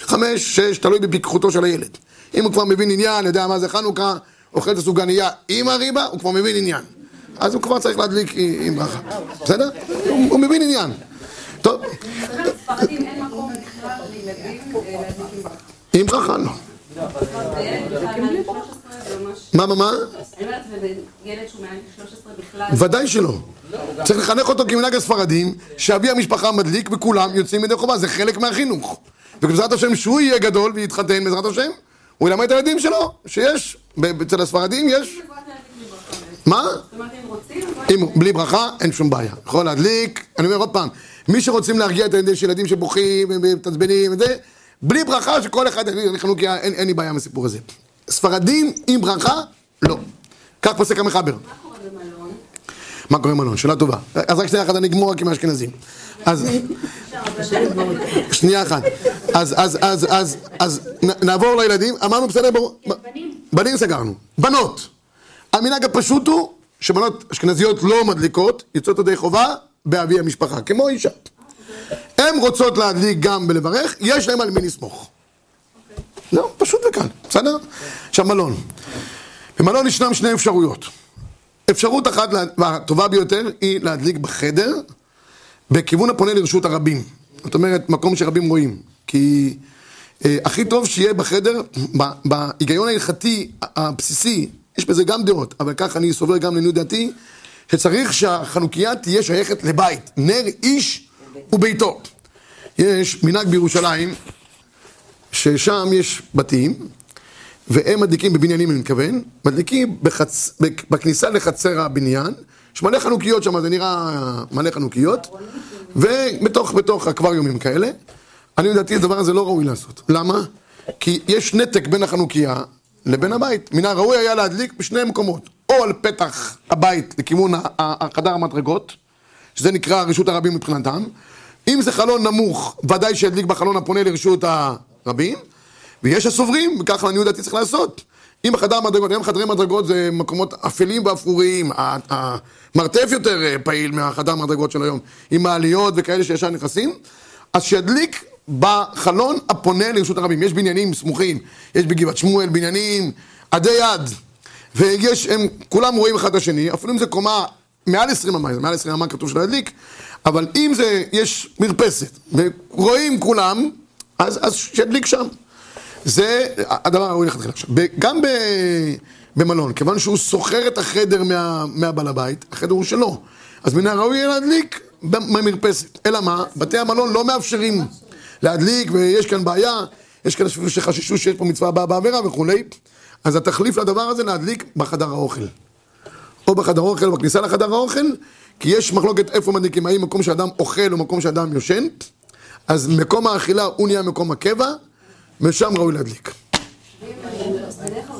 חמש, שש, תלוי בפיקחותו של הילד. אם הוא כבר מבין עניין, יודע מה זה חנוכה, אוכל את הסופגניה עם הריבה, הוא כבר מבין עניין. אז הוא כבר צריך להדליק עם ברכה. בסדר? הוא מבין עניין. טוב. עם ברכה לא. מה, מה, מה? אני אומרת, וילד שהוא מעל 13 בכלל, ודאי שלא. צריך לחנך אותו כמנהג הספרדים, שאבי המשפחה מדליק וכולם יוצאים ידי חובה, זה חלק מהחינוך. ובעזרת השם שהוא יהיה גדול ויתחתן בעזרת השם, הוא ילמד את הילדים שלו, שיש, אצל הספרדים יש. מה? אם רוצים, בלי ברכה, אין שום בעיה. יכול להדליק, אני אומר עוד פעם, מי שרוצים להרגיע את הילדים של ילדים שבוכים ומתעצבנים וזה, בלי ברכה שכל אחד ידליק חנוכיה, אין, אין לי בעיה עם הסיפור הזה. ספרדים עם ברכה, לא. כך פוסק המחבר. מה קורה במלון? שאלה טובה. אז רק שנייה אחת, אני אגמור רק עם האשכנזים. אז... שנייה אחת. אז, אז, אז, אז, אז נעבור לילדים. אמרנו בסדר, ברור. בנים. בנים סגרנו. בנות. המנהג הפשוט הוא שבנות אשכנזיות לא מדליקות, יוצאות ידי חובה באבי המשפחה, כמו אישה. הן רוצות להדליק גם ולברך, יש להן על מי לסמוך. זהו, פשוט וקל, בסדר? עכשיו מלון. במלון ישנם שני אפשרויות. אפשרות אחת, והטובה ביותר, היא להדליק בחדר, בכיוון הפונה לרשות הרבים. זאת אומרת, מקום שרבים רואים. כי אה, הכי טוב שיהיה בחדר, בהיגיון ההלכתי הבסיסי, יש בזה גם דעות, אבל כך אני סובר גם לעניות דעתי, שצריך שהחנוכיה תהיה שייכת לבית, נר איש וביתו. יש מנהג בירושלים, ששם יש בתים, והם מדליקים בבניינים, אני מתכוון, מדליקים בחצ... בכניסה לחצר הבניין, יש מלא חנוכיות שם, זה נראה מלא חנוכיות, ובתוך בתוך אקווריומים כאלה. אני לדעתי הדבר הזה לא ראוי לעשות. למה? כי יש נתק בין החנוכיה לבין הבית. מן הראוי היה להדליק בשני מקומות, או על פתח הבית לכיוון החדר המדרגות, שזה נקרא רשות הרבים מבחינתם. אם זה חלון נמוך, ודאי שידליק בחלון הפונה לרשות הרבים. ויש הסוברים, וככה לעניות דעתי צריך לעשות. אם החדר המדרגות, היום חדרי מדרגות זה מקומות אפלים ואפרוריים, המרתף יותר אה, פעיל מהחדר המדרגות של היום, עם מעליות וכאלה שישר נכנסים, אז שידליק בחלון הפונה לרשות הרבים. יש בניינים סמוכים, יש בגבעת שמואל בניינים עדי יד, ויש, הם כולם רואים אחד את השני, אפילו אם זה קומה מעל 20 אמה, מעל 20 אמה כתוב שלא ידליק, אבל אם זה, יש מרפסת, ורואים כולם, אז, אז שידליק שם. זה הדבר הראוי לכתחילה עכשיו. גם ב, במלון, כיוון שהוא שוכר את החדר מה, מהבעל הבית, החדר הוא שלו, אז מן הראוי יהיה להדליק במרפסת. אלא מה? בתי המלון לא מאפשרים להדליק, ויש כאן בעיה, יש כאלה אפילו שחששו שיש פה מצווה הבאה בעבירה וכולי, אז התחליף לדבר הזה להדליק בחדר האוכל. או בחדר האוכל, או בכניסה לחדר האוכל, כי יש מחלוקת איפה מדליקים, האם מקום שאדם אוכל או מקום שאדם יושן, אז מקום האכילה הוא נהיה מקום הקבע, ושם ראוי להדליק.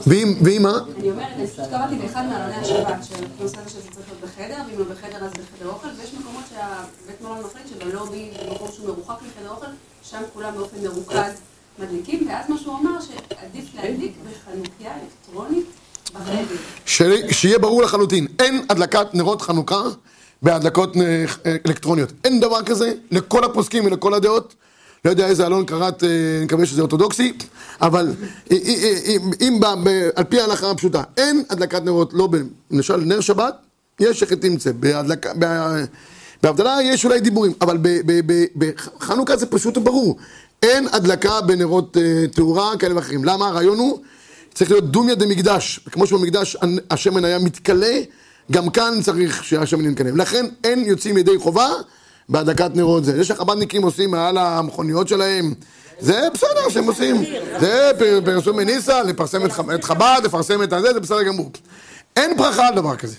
ואם, ואם מה? אני אומרת, קראתי באחד מעלוני השבת, שהנושא הזה שזה צריך להיות בחדר, ואם לא בחדר אז בחדר אוכל, ויש מקומות שהבית מלון מחליט שבלובי, במקום שהוא מרוחק מחדר אוכל, שם כולם באופן מרוכז מדליקים, ואז מה שהוא אמר, שעדיף להדליק בחנוכיה אלקטרונית. ש- שיהיה ברור לחלוטין, אין הדלקת נרות חנוכה בהדלקות אה, אלקטרוניות. אין דבר כזה לכל הפוסקים ולכל הדעות. לא יודע איזה אלון קראת, אה, אני מקווה שזה אורתודוקסי, אבל אה, אה, אה, אם, על פי ההלכה הפשוטה, אין הדלקת נרות, לא. למשל נר שבת, יש בהדלקה, ב- בהבדלה יש אולי דיבורים, אבל בחנוכה זה פשוט וברור, אין הדלקה בנרות אה, תאורה כאלה ואחרים. למה? הרעיון הוא צריך להיות דומיה דמקדש, כמו שבמקדש השמן היה מתכלה, גם כאן צריך שהשמן יתכלה. לכן אין יוצאים ידי חובה בהדלקת נרות זה. זה שהחב"דניקים עושים מעל המכוניות שלהם, זה בסדר שהם עושים. זה פר- פרסום מניסה, לפרסם את חב"ד, לפרסם את הזה, זה בסדר גמור. אין ברכה על דבר כזה,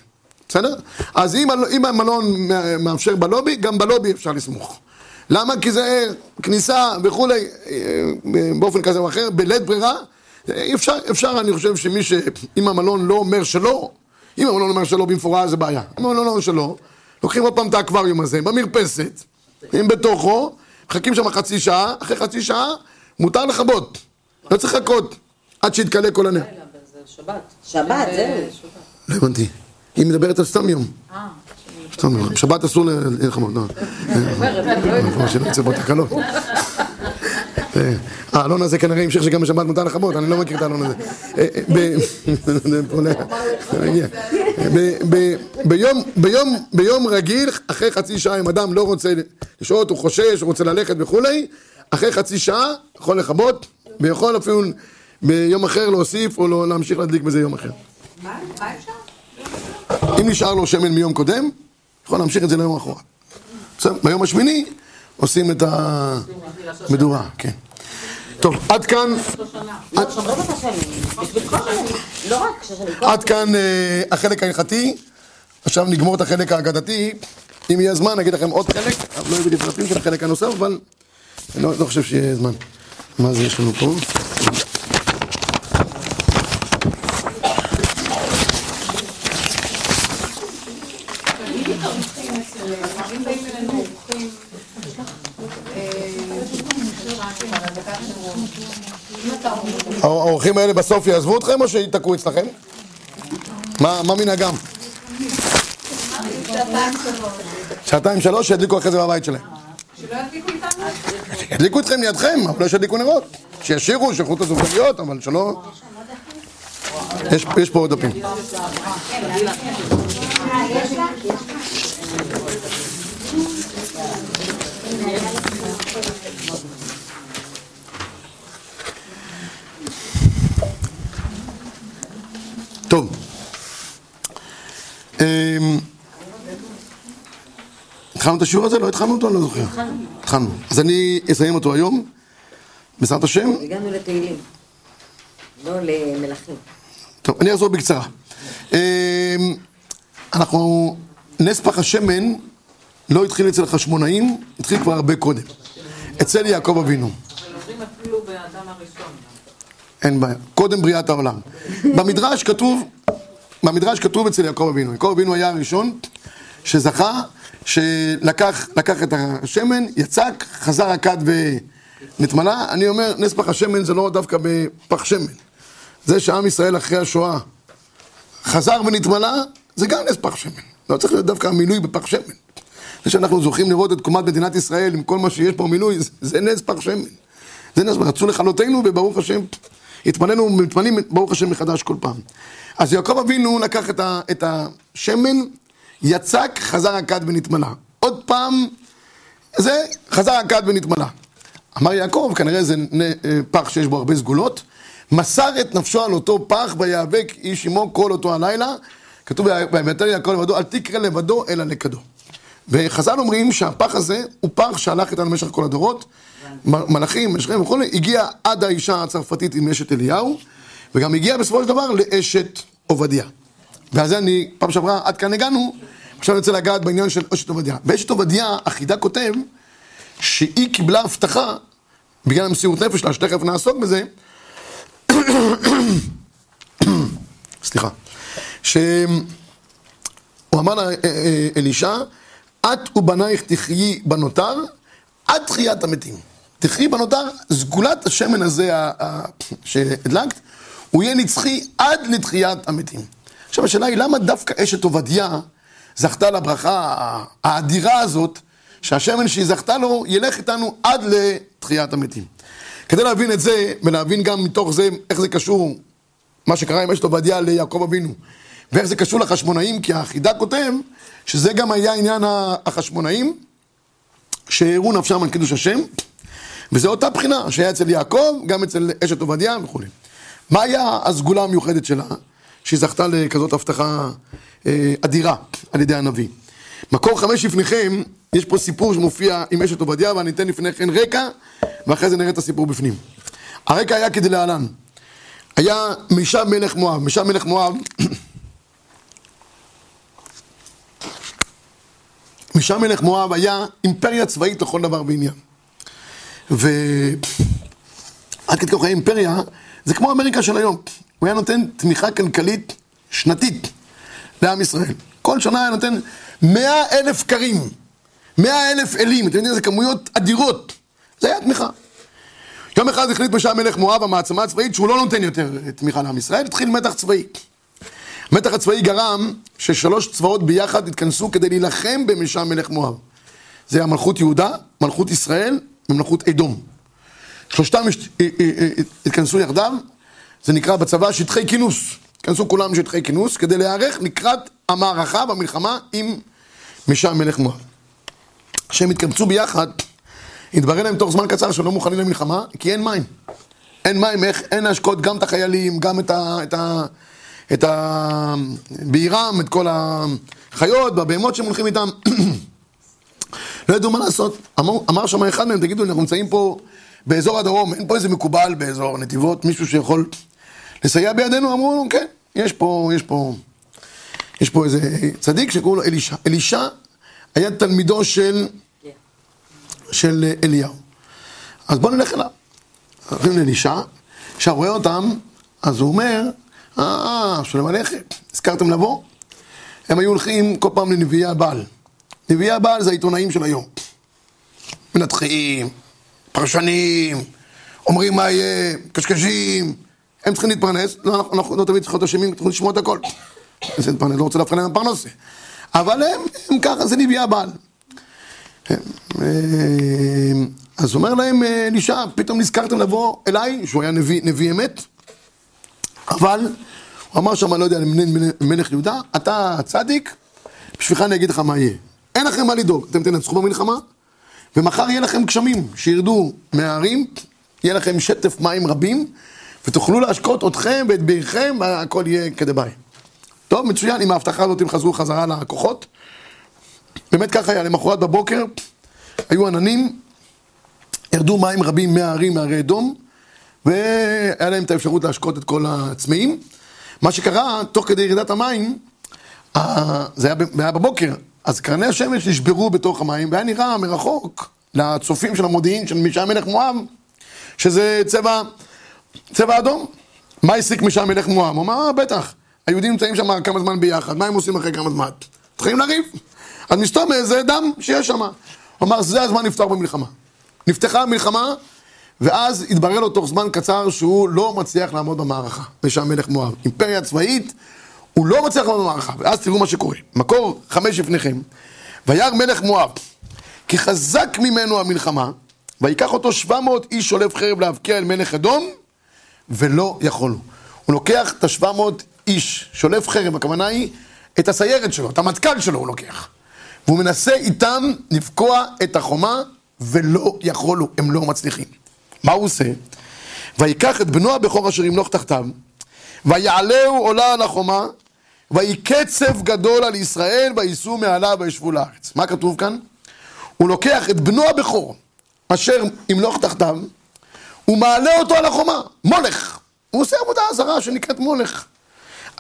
בסדר? אז אם, אם המלון מא- מאפשר בלובי, גם בלובי אפשר לסמוך. למה? כי זה כניסה וכולי, אה, באופן כזה או אחר, בלית ברירה. אפשר, אפשר, אני חושב שמי ש... אם המלון לא אומר שלא, אם המלון אומר שלא במפורש זה בעיה. אם המלון לא אומר שלא, לוקחים עוד פעם את האקווריום הזה במרפסת, אם בתוכו, מחכים שם חצי שעה, אחרי חצי שעה מותר לכבות. לא צריך לחכות עד שיתכלה כל הנר. זה שבת. שבת, זהו. לא הבנתי. היא מדברת על סתם יום. סתם יום. שבת אסור ל- ללחמות, לא. כמו שלא יצא בו תקלות. האלון הזה כנראה המשיך שגם בשבת מותר לכבות, אני לא מכיר את האלון הזה. ביום- רגיל, אחרי חצי שעה, אם אדם לא רוצה לשהות, הוא חושש, הוא רוצה ללכת וכולי, אחרי חצי שעה יכול לכבות, ויכול אפילו ביום אחר להוסיף או לא- להמשיך להדליק בזה יום אחר. מה אפשר? אם נשאר לו שמן מיום קודם, יכול להמשיך את זה ליום האחרון. בסדר, ביום השמיני עושים את המדורה, כן. טוב, עד כאן, עד כאן אה, החלק ההלכתי. עכשיו נגמור את החלק האגדתי. אם יהיה זמן, נגיד לכם עוד חלק, לא יהיו פרטים של החלק הנוסף, אבל אני לא, לא חושב שיהיה זמן. מה זה יש לנו פה? האורחים האלה בסוף יעזבו אתכם או שיתקעו אצלכם? מה מה מנהגם? שעתיים שלוש שידליקו אחרי זה בבית שלהם. שלא ידליקו איתנו? ידליקו אתכם לידכם, אבל לא שידליקו נרות. שישירו, שיכולו את הזוגיות, אבל שלא... יש פה עוד דפים. טוב. אמ, התחלנו את השיעור הזה? לא התחלנו אותו? אני לא זוכר. התחלנו. אז אני אסיים אותו היום, בעזרת השם. הגענו לתהילים. לא למלכים. טוב, אני אחזור בקצרה. אמ, אנחנו, נס פח השמן לא התחיל אצל החשמונאים, התחיל כבר הרבה קודם. אצל יעקב אבינו. אבל אומרים אפילו באדם הראשון. אין בעיה. קודם בריאת העולם. במדרש כתוב, במדרש כתוב אצל יעקב אבינו. יעקב אבינו היה הראשון שזכה, שלקח לקח את השמן, יצק, חזר הכד ונתמלא. אני אומר, נס פח השמן זה לא דווקא בפח שמן. זה שעם ישראל אחרי השואה חזר ונתמלא, זה גם נס פח שמן. לא צריך להיות דווקא המילוי בפח שמן. זה שאנחנו זוכים לראות את קומת מדינת ישראל עם כל מה שיש פה מילוי, זה נס פח שמן. זה נס, רצו לכלותנו וברוך השם, התפנינו ומתפנים ברוך השם מחדש כל פעם. אז יעקב אבינו לקח את, ה, את השמן, יצק, חזר הכד ונתמלא. עוד פעם, זה חזר הכד ונתמלא. אמר יעקב, כנראה זה אה, פח שיש בו הרבה סגולות, מסר את נפשו על אותו פח ויאבק איש עמו כל אותו הלילה. כתוב, ויתר יעקב לבדו, אל תקרא לבדו אלא לכדו. וחז"ל אומרים שהפח הזה הוא פח שהלך איתנו במשך כל הדורות, מלאכים, משכים וכולי, הגיע עד האישה הצרפתית עם אשת אליהו, וגם הגיע בסופו של דבר לאשת עובדיה. ועל זה אני, פעם שעברה, עד כאן הגענו, עכשיו אני רוצה לגעת בעניין של אשת עובדיה. באשת עובדיה, החידה כותב שהיא קיבלה הבטחה, בגלל המסירות נפש שלה, שתכף נעסוק בזה, *coughs* סליחה, שהוא אמר לה, אה, אה, אלישע, את ובנייך תחיי בנותר עד תחיית המתים. תחיי בנותר, סגולת השמן הזה שהדלקת, הוא יהיה נצחי עד לתחיית המתים. עכשיו השאלה היא, למה דווקא אשת עובדיה זכתה לברכה האדירה הזאת, שהשמן שהיא זכתה לו ילך איתנו עד לתחיית המתים. כדי להבין את זה, ולהבין גם מתוך זה איך זה קשור, מה שקרה עם אשת עובדיה ליעקב אבינו, ואיך זה קשור לחשמונאים, כי החידה כותב שזה גם היה עניין החשמונאים, שהראו נפשם על קידוש השם, וזו אותה בחינה שהיה אצל יעקב, גם אצל אשת עובדיה וכולי. מה היה הסגולה המיוחדת שלה, שהיא זכתה לכזאת הבטחה אה, אדירה על ידי הנביא? מקור חמש לפניכם, יש פה סיפור שמופיע עם אשת עובדיה, ואני אתן לפני כן רקע, ואחרי זה נראה את הסיפור בפנים. הרקע היה כדלהלן. היה מישה מלך מואב, מישה מלך מואב, *coughs* מישה מלך מואב היה אימפריה צבאית לכל דבר ועניין. ועד כדי כך היה אימפריה, זה כמו אמריקה של היום. הוא היה נותן תמיכה כלכלית שנתית לעם ישראל. כל שנה היה נותן מאה אלף קרים, מאה אלף אלים, אתם יודעים, זה כמויות אדירות. זה היה תמיכה. יום אחד החליט משם מלך מואב, המעצמה הצבאית, שהוא לא נותן יותר תמיכה לעם ישראל, התחיל מתח צבאי. המתח הצבאי גרם ששלוש צבאות ביחד התכנסו כדי להילחם במשם מלך מואב. זה היה מלכות יהודה, מלכות ישראל ומלכות אדום. שלושתם אה, אה, אה, התכנסו יחדיו, זה נקרא בצבא שטחי כינוס. התכנסו כולם לשטחי כינוס כדי להיערך לקראת המערכה והמלחמה עם משם מלך מואב. כשהם התקבצו ביחד, התברר להם תוך זמן קצר שלא מוכנים למלחמה, כי אין מים. אין מים, איך, אין להשקות גם את החיילים, גם את ה... את ה... את ה... בעירם, את כל החיות והבהמות שהם הולכים איתם. *clears throat* לא ידעו מה לעשות. אמר, אמר שם אחד מהם, תגידו, אנחנו נמצאים פה באזור הדרום, אין פה איזה מקובל באזור נתיבות, מישהו שיכול לסייע בידינו? אמרו, כן, יש פה, יש פה, יש פה איזה צדיק שקוראים לו אלישע. אלישע היה תלמידו של, של אליהו. אז בואו נלך אליו. הולכים לאלישע, עכשיו רואה אותם, אז הוא אומר, אה, שלום עליכם, הזכרתם לבוא? הם היו הולכים כל פעם לנביאי הבעל. נביאי הבעל זה העיתונאים של היום. מנתחים, פרשנים, אומרים מה יהיה, קשקשים, הם צריכים להתפרנס, לא, אנחנו, אנחנו לא תמיד צריכים להיות אשמים, צריכים לשמוע את הכל. זה להתפרנס, לא רוצה להפריע להם פרנסה. אבל הם, הם ככה, זה נביאי הבעל. אה, אז אומר להם אה, אלישע, פתאום נזכרתם לבוא אליי, שהוא היה נביא, נביא אמת, אבל הוא אמר שם, אני לא יודע, למלך יהודה, אתה צדיק, בשבילך אני אגיד לך מה יהיה. אין לכם מה לדאוג, אתם תנצחו במלחמה, ומחר יהיה לכם גשמים שירדו מההרים, יהיה לכם שטף מים רבים, ותוכלו להשקות אתכם ואת בירכם, והכל יהיה כדבעי. טוב, מצוין, עם ההבטחה הזאת הם חזרו חזרה לכוחות. באמת ככה היה, למחרת בבוקר היו עננים, ירדו מים רבים מההרים, מהרי אדום, והיה להם את האפשרות להשקות את כל הצמאים. מה שקרה, תוך כדי ירידת המים, אה, זה היה, בבוקר, אז קרני השמש נשברו בתוך המים, והיה נראה מרחוק לצופים של המודיעין של משם מלך מואב, שזה צבע, צבע אדום. מה הסיק משם מלך מואב? הוא אמר, אה, בטח, היהודים נמצאים שם כמה זמן ביחד, מה הם עושים אחרי כמה זמן? מתחילים לריב. אז מסתום איזה דם שיש שם. הוא אמר, זה הזמן לפתוח במלחמה. נפתחה המלחמה, ואז התברר לו תוך זמן קצר שהוא לא מצליח לעמוד במערכה, ושם מלך מואב. אימפריה צבאית, הוא לא מצליח לעמוד במערכה, ואז תראו מה שקורה. מקור חמש לפניכם. וירא מלך מואב, כי חזק ממנו המלחמה, ויקח אותו 700 איש שולף חרב להבקיע אל מלך אדום, ולא יכולו. הוא לוקח את ה-700 איש, שולף חרב, הכוונה היא את הסיירת שלו, את המטכ"ל שלו הוא לוקח. והוא מנסה איתם לפקוע את החומה, ולא יכולו, הם לא מצליחים. מה הוא עושה? ויקח את בנו הבכור אשר ימלוך תחתיו, ויעלהו עולה על החומה, ויהי קצב גדול על ישראל, וייסעו מעליו וישבו לארץ. מה כתוב כאן? הוא לוקח את בנו הבכור, אשר ימלוך תחתיו, הוא מעלה אותו על החומה, מולך. הוא עושה עבודה זרה שנקראת מולך.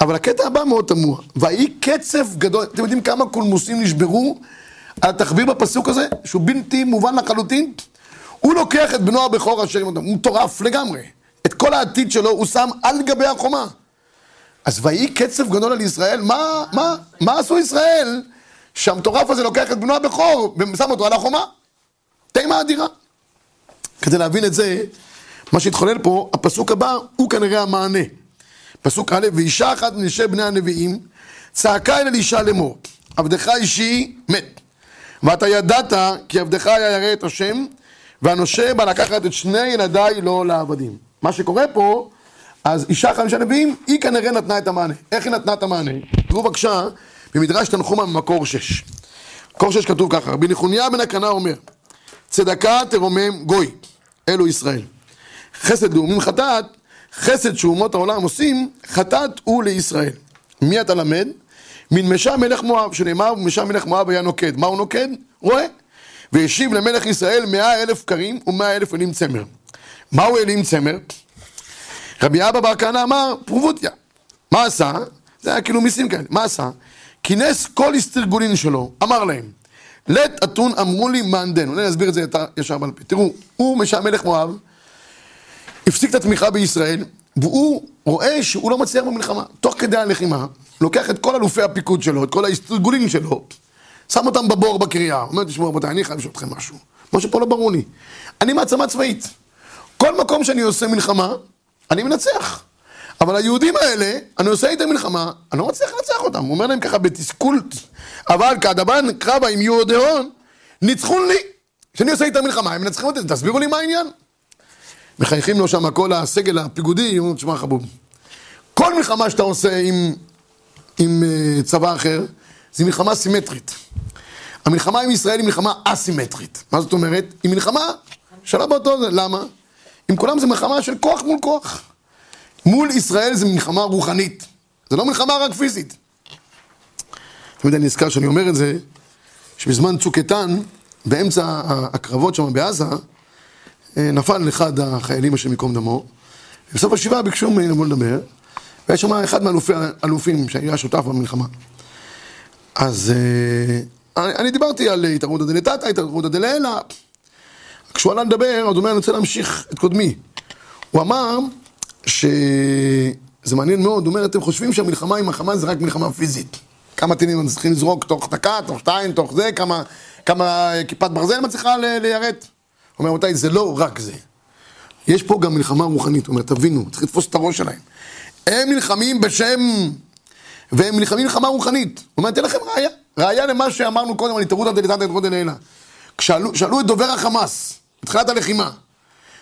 אבל הקטע הבא מאוד תמוה, ויהי קצב גדול, אתם יודעים כמה קולמוסים נשברו על התחביר בפסוק הזה, שהוא בלתי מובן לחלוטין? הוא לוקח את בנו הבכור אשר ימלוך, הוא מטורף לגמרי. את כל העתיד שלו הוא שם על גבי החומה. אז ויהי קצב גדול על ישראל, מה, מה, מה עשו ישראל שהמטורף הזה לוקח את בנו הבכור ושם אותו על החומה? תימה אדירה. כדי להבין את זה, מה שהתחולל פה, הפסוק הבא הוא כנראה המענה. פסוק א', ואישה אחת מנשי בני הנביאים צעקה אל אלישע לאמור, עבדך אישי מת. ואתה ידעת כי עבדך היה ירא את השם, והנושה בא לקחת את שני ילדיי לו לעבדים. מה שקורה פה, אז אישה אחת מנשי הנביאים, היא כנראה נתנה את המענה. איך היא נתנה את המענה? תראו בבקשה, במדרש תנחומה במקור 6. מקור 6 כתוב ככה, רבי נחוניה בן הקנה אומר, צדקה תרומם גוי, אלו ישראל. חסד לאומים חטאת, חסד שאומות העולם עושים, חטאת הוא לישראל. מי אתה למד? מנמשה מלך מואב, שנאמר, מנמשה מלך מואב היה נוקד. מה הוא נוקד? רואה. והשיב למלך ישראל מאה אלף קרים ומאה אלף אלים צמר. מהו אלים צמר? רבי אבא בר כהנא אמר, פרובותיה. מה עשה? זה היה כאילו מיסים כאלה. מה עשה? כינס כל אסתרגולין שלו, אמר להם, לית אתון אמרו לי מאנדנו. אני אסביר את זה ישר בעל פה. תראו, הוא משם מלך מואב, הפסיק את התמיכה בישראל, והוא רואה שהוא לא מצליח במלחמה. תוך כדי הלחימה, לוקח את כל אלופי הפיקוד שלו, את כל האסטרגולים שלו, שם אותם בבור בקריאה. אומר, תשמעו רבותיי, אני חייב לשאול אתכם משהו. משהו פה לא ברור לי. אני מעצמה צבאית. כל מקום שאני עושה מלחמה, אני מנצח. אבל היהודים האלה, אני עושה איתם מלחמה, אני לא מצליח לנצח אותם. הוא אומר להם ככה בתסכול, אבל כדבן קרבה עם יהודיון, ניצחו לי. כשאני עושה איתם מלחמה, הם מנצחים אותי, תסבירו לי מה העניין. מחייכים לו שם כל הסגל הפיגודי, אומרים, תשמע חבוב, כל מלחמה שאתה עושה עם, עם uh, צבא אחר, זו מלחמה סימטרית. המלחמה עם ישראל היא מלחמה אסימטרית. מה זאת אומרת? היא מלחמה שלא באותו זה. למה? עם כולם זה מלחמה של כוח מול כוח. מול ישראל זה מלחמה רוחנית. זה לא מלחמה רק פיזית. תמיד אני נזכר שאני אומר את זה, שבזמן צוק איתן, באמצע הקרבות שם בעזה, נפל אחד החיילים השם ייקום דמו, ובסוף השבעה ביקשו ממני לבוא לדבר, והיה שם אחד מהאלופים שהיה שותף במלחמה. אז אני, אני דיברתי על התערותא דלתתא, התערותא דלעילא. כשהוא עלה לדבר, אז הוא אומר, אני רוצה להמשיך את קודמי. הוא אמר שזה מעניין מאוד, הוא אומר, אתם חושבים שהמלחמה עם החמאס זה רק מלחמה פיזית. כמה טילים הם צריכים לזרוק תוך דקה, תוך שתיים, תוך זה, כמה, כמה כיפת ברזל מצליחה ליירט. הוא אומר, רבותיי, זה לא רק זה. יש פה גם מלחמה רוחנית. הוא אומר, תבינו, צריך לתפוס את הראש שלהם. הם נלחמים בשם... והם נלחמים מלחמה רוחנית. הוא אומר, אתן לכם ראיה. ראיה למה שאמרנו קודם על התערותא דלתתא התערותא דלעילא. כששאלו את דובר החמאס, בתחילת הלחימה,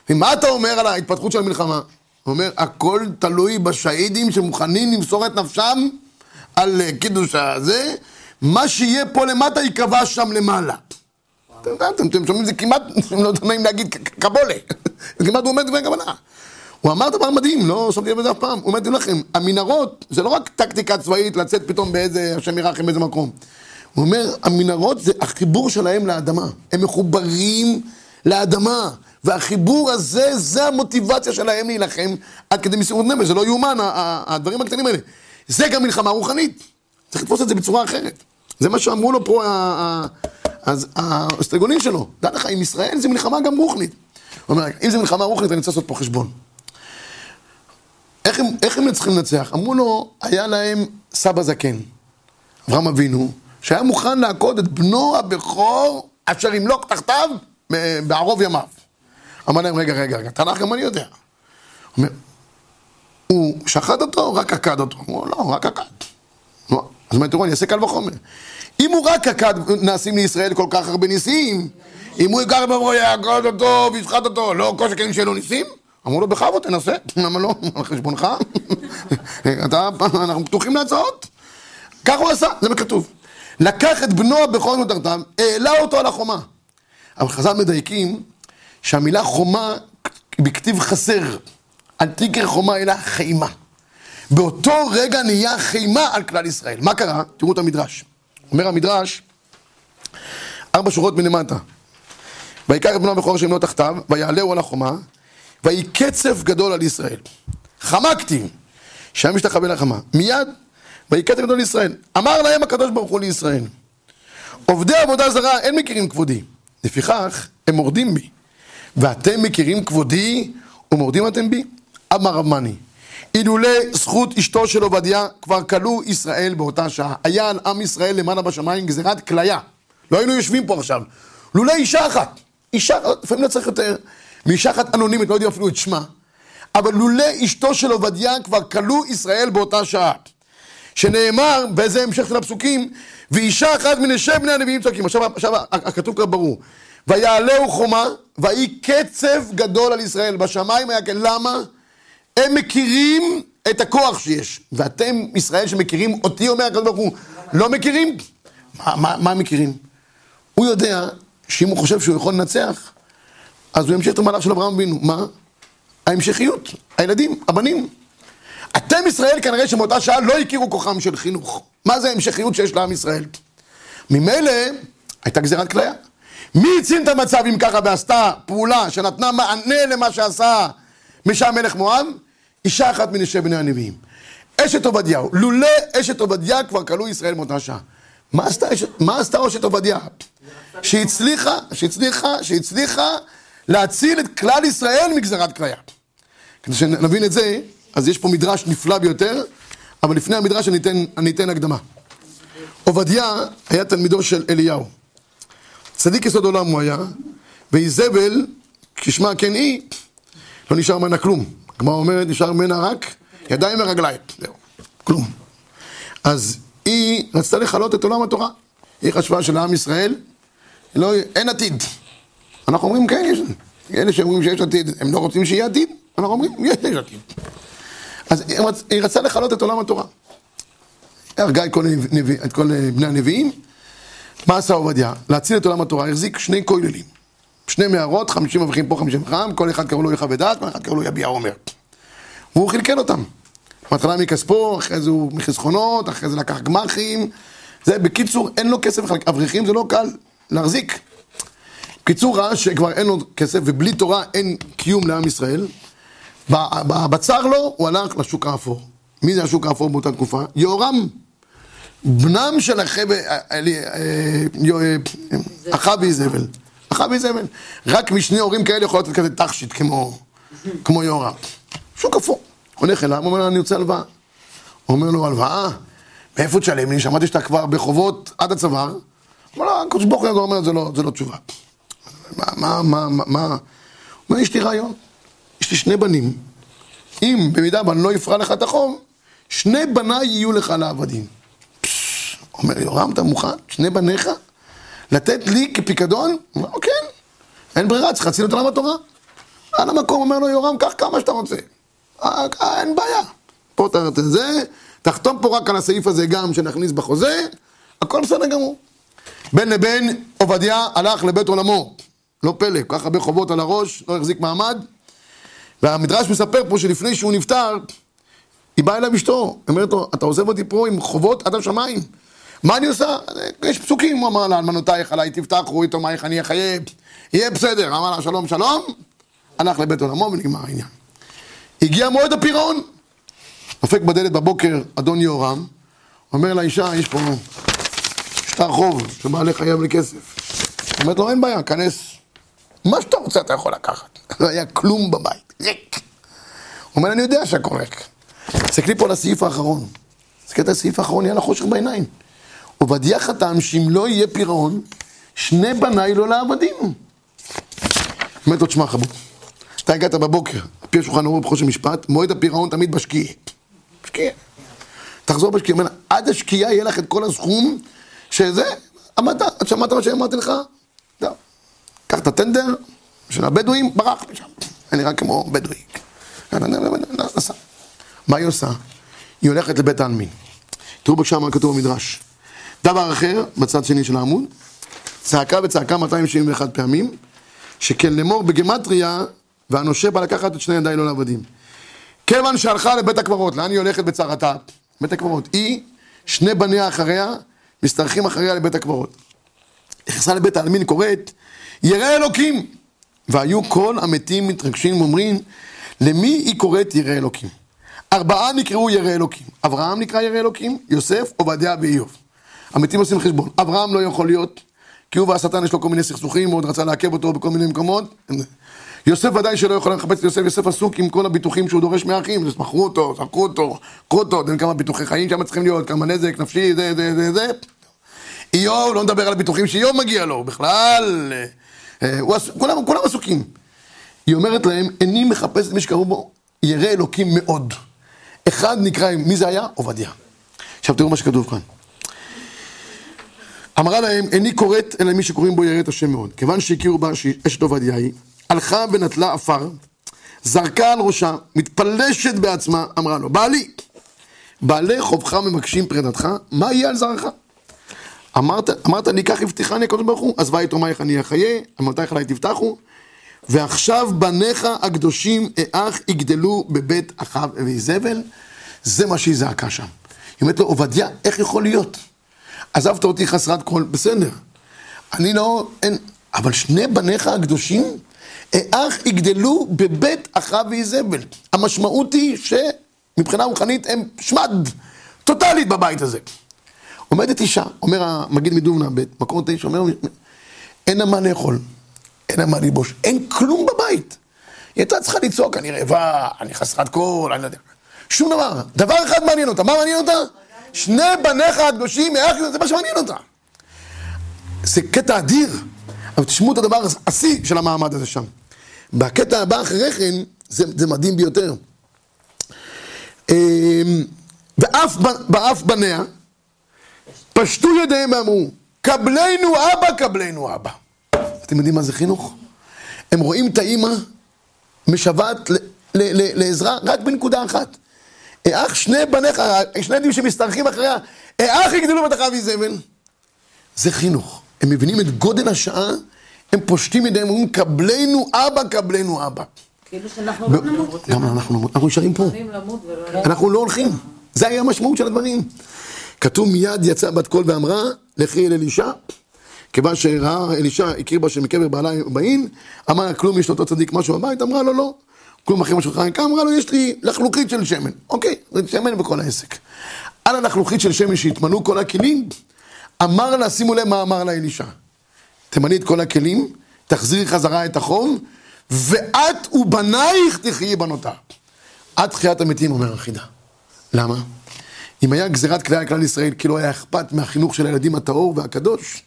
ומה אתה אומר על ההתפתחות של המלחמה? הוא אומר, הכל תלוי בשהידים שמוכנים למסור את נפשם על קידוש הזה, מה שיהיה פה למטה ייקבע שם למעלה. אתם שומעים, זה כמעט, *laughs* לא נעים להגיד, קבולה. *laughs* זה כמעט הוא אומר דברי כוונה. הוא אמר דבר מדהים, לא שמתי לב לזה אף פעם. הוא אומר, לכם, המנהרות זה לא רק טקטיקה צבאית לצאת פתאום באיזה, השם ירחם באיזה מקום. הוא אומר, המנהרות זה החיבור שלהם לאדמה. הם מחוברים לאדמה. והחיבור הזה, זה המוטיבציה שלהם להילחם עד כדי מסירות נפש. זה לא יאומן, הדברים הקטנים האלה. זה גם מלחמה רוחנית. צריך לתפוס את זה בצורה אחרת. זה מה שאמרו לו פה האסטרגונים שלו, דע לך, עם ישראל זה מלחמה גם רוחנית. הוא אומר, אם זה מלחמה רוחנית, אני רוצה לעשות פה חשבון. איך הם צריכים לנצח? אמרו לו, היה להם סבא זקן, אברהם אבינו, שהיה מוכן לעקוד את בנו הבכור אשר ימלוק תחתיו בערוב ימיו. אמר להם, רגע, רגע, רגע, תנ"ך גם אני יודע. הוא שחט אותו, רק עקד אותו. הוא אומר, לא, רק עקד. אז מה, תראו, אני אעשה קל וחומר. אם הוא רק עקד נעשים לישראל כל כך הרבה ניסים, אם הוא ייקח ואומרו יעקוד אותו וישחט אותו, לא כל שכן שיהיו לו ניסים? אמרו לו בכבוד תנסה, *laughs* למה לא? על חשבונך? *laughs* אנחנו פתוחים להצעות. כך הוא עשה, זה מה כתוב. לקח את בנו הבכור מתחתיו, העלה אותו על החומה. אבל חז"ל מדייקים שהמילה חומה בכתיב חסר. אל תקרא חומה אלא חימה. באותו רגע נהיה חימה על כלל ישראל. מה קרה? תראו את המדרש. אומר המדרש, ארבע שורות מלמטה. ויקח את בנו הבכור שאינו תחתיו, ויעלהו על החומה, ויהי קצף גדול על ישראל. חמקתי, שהיה משתחווה לחמה. מיד, ויהי קצף גדול לישראל. אמר להם הקדוש ברוך הוא לישראל, עובדי עבודה זרה אין מכירים כבודי, לפיכך הם מורדים בי. ואתם מכירים כבודי ומורדים אתם בי? אמר רב מני, אילולא זכות אשתו של עובדיה, כבר כלו ישראל באותה שעה. היה על עם ישראל למעלה בשמיים גזירת כליה. לא היינו יושבים פה עכשיו. לולא אישה אחת, אישה, לפעמים לא צריך יותר, מאישה אחת אנונימית, לא יודעים אפילו את שמה, אבל לולא אשתו של עובדיה, כבר כלו ישראל באותה שעה. שנאמר, וזה המשך של הפסוקים, ואישה אחת מנשי בני הנביאים צועקים. עכשיו, עכשיו הכתוב כבר ברור. ויעלהו חומה, ויהי קצב גדול על ישראל. בשמיים היה כן. למה? הם מכירים את הכוח שיש. ואתם, ישראל שמכירים אותי, אומר הקדוש ברוך הוא, לא מכירים? מה, מה, מה מכירים? הוא יודע שאם הוא חושב שהוא יכול לנצח, אז הוא ימשיך את המהלך של אברהם אבינו. מה? ההמשכיות, הילדים, הבנים. אתם ישראל כנראה שמאותה שעה לא הכירו כוחם של חינוך. מה זה ההמשכיות שיש לעם ישראל? ממילא הייתה גזירת כליה. מי הציל את המצב אם ככה ועשתה פעולה שנתנה מענה למה שעשה משם מלך מואב? אישה אחת מנשי בני הנביאים. אשת עובדיהו. לולא אשת עובדיה כבר כלו ישראל מאותה שעה. מה עשתה, אשת עובדיה? שהצליחה, שהצליחה, שהצליחה להציל את כלל ישראל מגזרת כליה. כדי שנבין את זה, אז יש פה מדרש נפלא ביותר, אבל לפני המדרש אני אתן, אני אתן הקדמה. עובדיה היה תלמידו של אליהו. צדיק יסוד עולם הוא היה, ואיזבל, כשמה כן היא, לא נשאר ממנה כלום. הגמרא אומרת, נשאר ממנה רק ידיים ורגליים. זהו, כלום. אז היא רצתה לכלות את עולם התורה. היא חשבה שלעם ישראל לא, אין עתיד. אנחנו אומרים, כן, יש. אלה שאומרים שיש עתיד, הם לא רוצים שיהיה עתיד? אנחנו אומרים, יש עתיד. אז היא רצתה לכלות את עולם התורה. הרגה את כל, נביא, את כל בני הנביאים. מה עשה עובדיה? להציל את עולם התורה, החזיק שני כוללים. שני מערות, חמישים אברכים פה, חמישים חם, כל אחד קראו לו יחווה דעת, כל אחד קראו לו יביע עומר. והוא חלקל אותם. בהתחלה מכספו, אחרי זה הוא מחסכונות, אחרי זה לקח גמחים. זה, בקיצור, אין לו כסף, אברכים זה לא קל להחזיק. בקיצור, ראה שכבר אין לו כסף, ובלי תורה אין קיום לעם ישראל. בצר לו, הוא הלך לשוק האפור. מי זה השוק האפור באותה תקופה? יהורם. בנם של אחאב ואיזבל. אחאב ואיזבל. רק משני הורים כאלה יכול לתת כזה תכשיט כמו, יהורם. שוק אפור. הולך אליו, אומר לו, אני רוצה הלוואה. אומר לו, הלוואה? מאיפה תשלם לי? שמעתי שאתה כבר בחובות עד הצוואר. אומר לו, הקדוש ברוך הוא אומר, לא, זה לא תשובה. מה, מה, מה, מה? הוא אומר, יש לי רעיון. יש לי שני בנים. אם במידה ואני לא אפרע לך את החוב, שני בניי יהיו לך לעבדים. אומר יורם, אתה מוכן? שני בניך? לתת לי כפיקדון? הוא אומר, כן, אין ברירה, צריך להציל את עולם התורה. על המקום אומר לו יורם, קח כמה שאתה רוצה. אה, אין בעיה. פה אתה זה, תחתום פה רק על הסעיף הזה גם שנכניס בחוזה, הכל בסדר גמור. בין לבין עובדיה הלך לבית עולמו. לא פלא, כל כך הרבה חובות על הראש, לא החזיק מעמד. והמדרש מספר פה שלפני שהוא נפטר, היא באה אליו אשתו, אומרת לו, אתה עוזב אותי פה עם חובות עד השמיים. מה אני עושה? יש פסוקים, הוא אמר לה, אלמנותייך עליי תפתחו, יתומייך אני אחיה, יהיה בסדר. אמר לה, שלום שלום, הלך לבית עולמו ונגמר העניין. הגיע מועד הפירעון. דופק בדלת בבוקר אדון יהורם, אומר לאישה, יש פה שטר חוב שבעלי חייב לי כסף. אומרת לו, אין בעיה, כנס. מה שאתה רוצה אתה יכול לקחת. *laughs* לא היה כלום בבית, ריק. הוא אומר, אני יודע שהכל ריק. תסתכלי פה על הסעיף האחרון. תסתכלי על הסעיף האחרון, יהיה לה חושך בעיניים. עובדיה חתם שאם לא יהיה פירעון, שני בניי לא לעבדים. אומרת לו, תשמע חבוב, אתה הגעת בבוקר, על פי השולחן ערוך בחושן משפט, מועד הפירעון תמיד בשקיע. בשקיע. תחזור בשקיע, אומר, עד השקיעה יהיה לך את כל הסכום שזה, עמדת, שמעת מה שאמרתי לך? זהו. קח את הטנדר של הבדואים, ברח משם. היה נראה כמו בדואי. מה היא עושה? היא הולכת לבית העלמין. תראו בבקשה מה כתוב במדרש. דבר אחר, בצד שני של העמוד, צעקה וצעקה 271 פעמים, שכן לאמור בגמטריה, והנושה בא לקחת את שני ידיי לא לעבדים. כיוון שהלכה לבית הקברות, לאן היא הולכת בצרתה? בית הקברות. היא, שני בניה אחריה, משתרכים אחריה לבית הקברות. נכנסה לבית העלמין, קוראת, ירא אלוקים! והיו כל המתים מתרגשים ואומרים, למי היא קוראת ירא אלוקים? ארבעה נקראו ירא אלוקים. אברהם נקרא ירא אלוקים, יוסף, עובדיה ואיוב. המתים עושים חשבון. אברהם לא יכול להיות, כי הוא והשטן יש לו כל מיני סכסוכים, הוא עוד רצה לעכב אותו בכל מיני מקומות. יוסף ודאי שלא יכול לחפש את יוסף, יוסף עסוק עם כל הביטוחים שהוא דורש מהאחים, מכרו אותו, זרקו אותו, קחו אותו, אתם כמה ביטוחי חיים שם צריכים להיות, כמה נזק נפשי, זה, זה, זה, זה. איוב, לא נדבר על הביטוחים שאיוב מגיע לו, בכלל, כולם, כולם עסוקים. היא אומרת להם, איני מחפש את מי שקראו בו ירא אלוקים מאוד. אחד נקרא, מי זה היה? עובדיה. עכשיו תראו מה שכתוב כאן. אמרה להם, איני קוראת אלא מי שקוראים בו ירא את השם מאוד. כיוון שהכירו בה שאשת עובדיה היא, הלכה ונטלה עפר, זרקה על ראשה, מתפלשת בעצמה, אמרה לו, בעלי, בעלי חובך מבקשים פרידתך, מה יהיה על זרעך? אמרת, אמרת לי, כך הבטיחני הקדוש ברוך הוא, עזבה יתומייך אני אחיה, אמרתייך עלי תבטחו, ועכשיו בניך הקדושים האח יגדלו בבית אחיו ואיזבל, זה מה שהיא זעקה שם. היא אומרת לו, עובדיה, איך יכול להיות? עזבת אותי חסרת כל, בסדר. אני לא, אין, אבל שני בניך הקדושים, האח יגדלו בבית אחיו ואיזבל. המשמעות היא שמבחינה רוחנית הם שמד טוטאלית בבית הזה. עומדת אישה, אומר המגיד מדובנה, במקור תשע, אומר, אין לה מה לאכול, אין לה מה ללבוש, אין כלום בבית. היא הייתה צריכה לצעוק, אני רעבה, אני חסרת קול, אני לא יודע. שום דבר. דבר אחד מעניין אותה. מה מעניין אותה? שני בניך הקדושים, זה מה שמעניין אותה. זה קטע אדיר, אבל תשמעו את הדבר השיא של המעמד הזה שם. בקטע הבא אחרי כן, זה, זה מדהים ביותר. אמ, ואף, ואף בניה פשטו ידיהם ואמרו, קבלנו אבא, קבלנו אבא. אתם יודעים מה זה חינוך? הם רואים את האימא משוועת לעזרה רק בנקודה אחת. אח שני בניך, שני ילדים שמשתרכים אחריה, אח יגדלו בתך זבל. זה חינוך. הם מבינים את גודל השעה, הם פושטים ידיהם, אומרים, קבלנו אבא, קבלנו אבא. כאילו שאנחנו לא נמות. גם אנחנו נמות, אנחנו נשארים פה. אנחנו לא הולכים. זה היה המשמעות של הדברים. כתוב מיד יצאה בת קול ואמרה, לכי אל אלישע, כיוון שראה אלישע, הכיר בה שמקבר בעלה באין, אמר כלום יש לאותו צדיק משהו בבית, אמרה לו לא. כלום אחרי משהו חיים, אמרה לו יש לי לחלוכית של שמן, אוקיי, שמן בכל העסק. על הלחלוכית של שמן שהתמלאו כל הכלים, אמר לה, שימו לב מה אמר לה אלישע. תמלאי את כל הכלים, תחזירי חזרה את החום, ואת ובנייך תחיי בנותה. עד תחיית המתים, אומר החידה. למה? אם היה גזירת כלל על כלל ישראל, כי לא היה אכפת מהחינוך של הילדים הטהור והקדוש,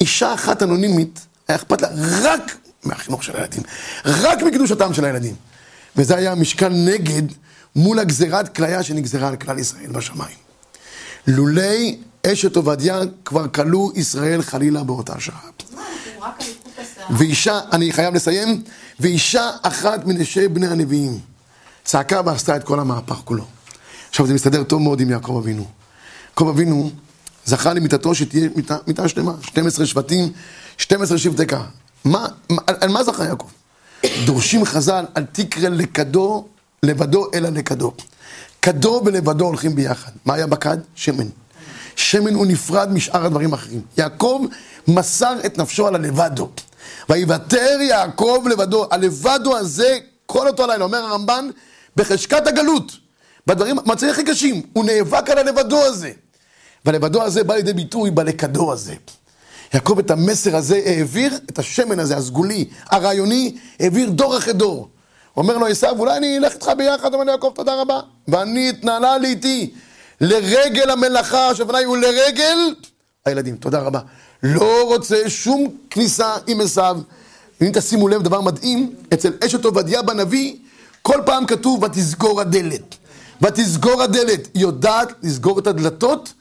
אישה אחת אנונימית, היה אכפת לה רק מהחינוך של הילדים, רק מקדושתם של הילדים. וזה היה משקל נגד מול הגזירת כליה שנגזרה על כלל ישראל בשמיים. לולי אשת עובדיה כבר כלו ישראל חלילה באותה שעה. ואישה, אני חייב לסיים, ואישה אחת מנשי בני הנביאים צעקה ועשתה את כל המהפך כולו. עכשיו זה מסתדר טוב מאוד עם יעקב אבינו. יעקב אבינו זכה למיטתו שתהיה מיטה, מיטה שלמה, 12 שבטים, 12 שבטי קה. מה, על, על מה זכה יעקב? דורשים חז"ל, אל תקרא לכדו, לבדו אלא לכדו. כדו ולבדו הולכים ביחד. מה היה בכד? שמן. שמן הוא נפרד משאר הדברים האחרים. יעקב מסר את נפשו על הלבדו. ויוותר יעקב לבדו. הלבדו הזה, כל אותו לילה, אומר הרמב"ן, בחשקת הגלות. בדברים, מצבים הכי קשים, הוא נאבק על הלבדו הזה. והלבדו הזה בא לידי ביטוי בלכדו הזה. יעקב את המסר הזה העביר, את השמן הזה, הסגולי, הרעיוני, העביר דור אחרי דור. אומר לו עשיו, אולי אני אלך איתך ביחד, אומר ליעקב, תודה רבה. ואני אתנהלה לי איתי לרגל המלאכה, שבנאי הוא לרגל הילדים, תודה רבה. לא רוצה שום כניסה עם עשיו. אם תשימו לב, דבר מדהים, אצל אשת עובדיה בנביא, כל פעם כתוב, ותסגור הדלת. ותסגור הדלת. היא יודעת לסגור את הדלתות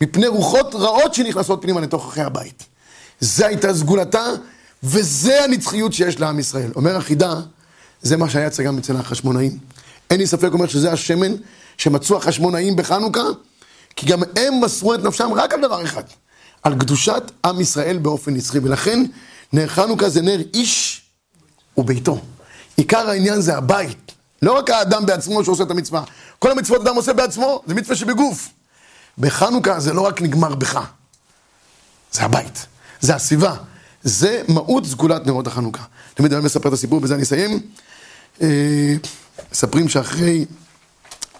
מפני רוחות רעות שנכנסות פנימה לתוך אחרי הבית. זה הייתה סגולתה, וזה הנצחיות שיש לעם ישראל. אומר החידה, זה מה שהיה אצל גם אצל החשמונאים. אין לי ספק, אומר שזה השמן שמצאו החשמונאים בחנוכה, כי גם הם מסרו את נפשם רק על דבר אחד, על קדושת עם ישראל באופן נצחי. ולכן נר חנוכה זה נר איש וביתו. עיקר העניין זה הבית, לא רק האדם בעצמו שעושה את המצווה. כל המצוות אדם עושה בעצמו, זה מצווה שבגוף. בחנוכה זה לא רק נגמר בך, זה הבית, זה הסביבה, זה מהות סגולת נרות החנוכה. תמיד אני מספר את הסיפור, בזה אני אסיים. אה, מספרים שאחרי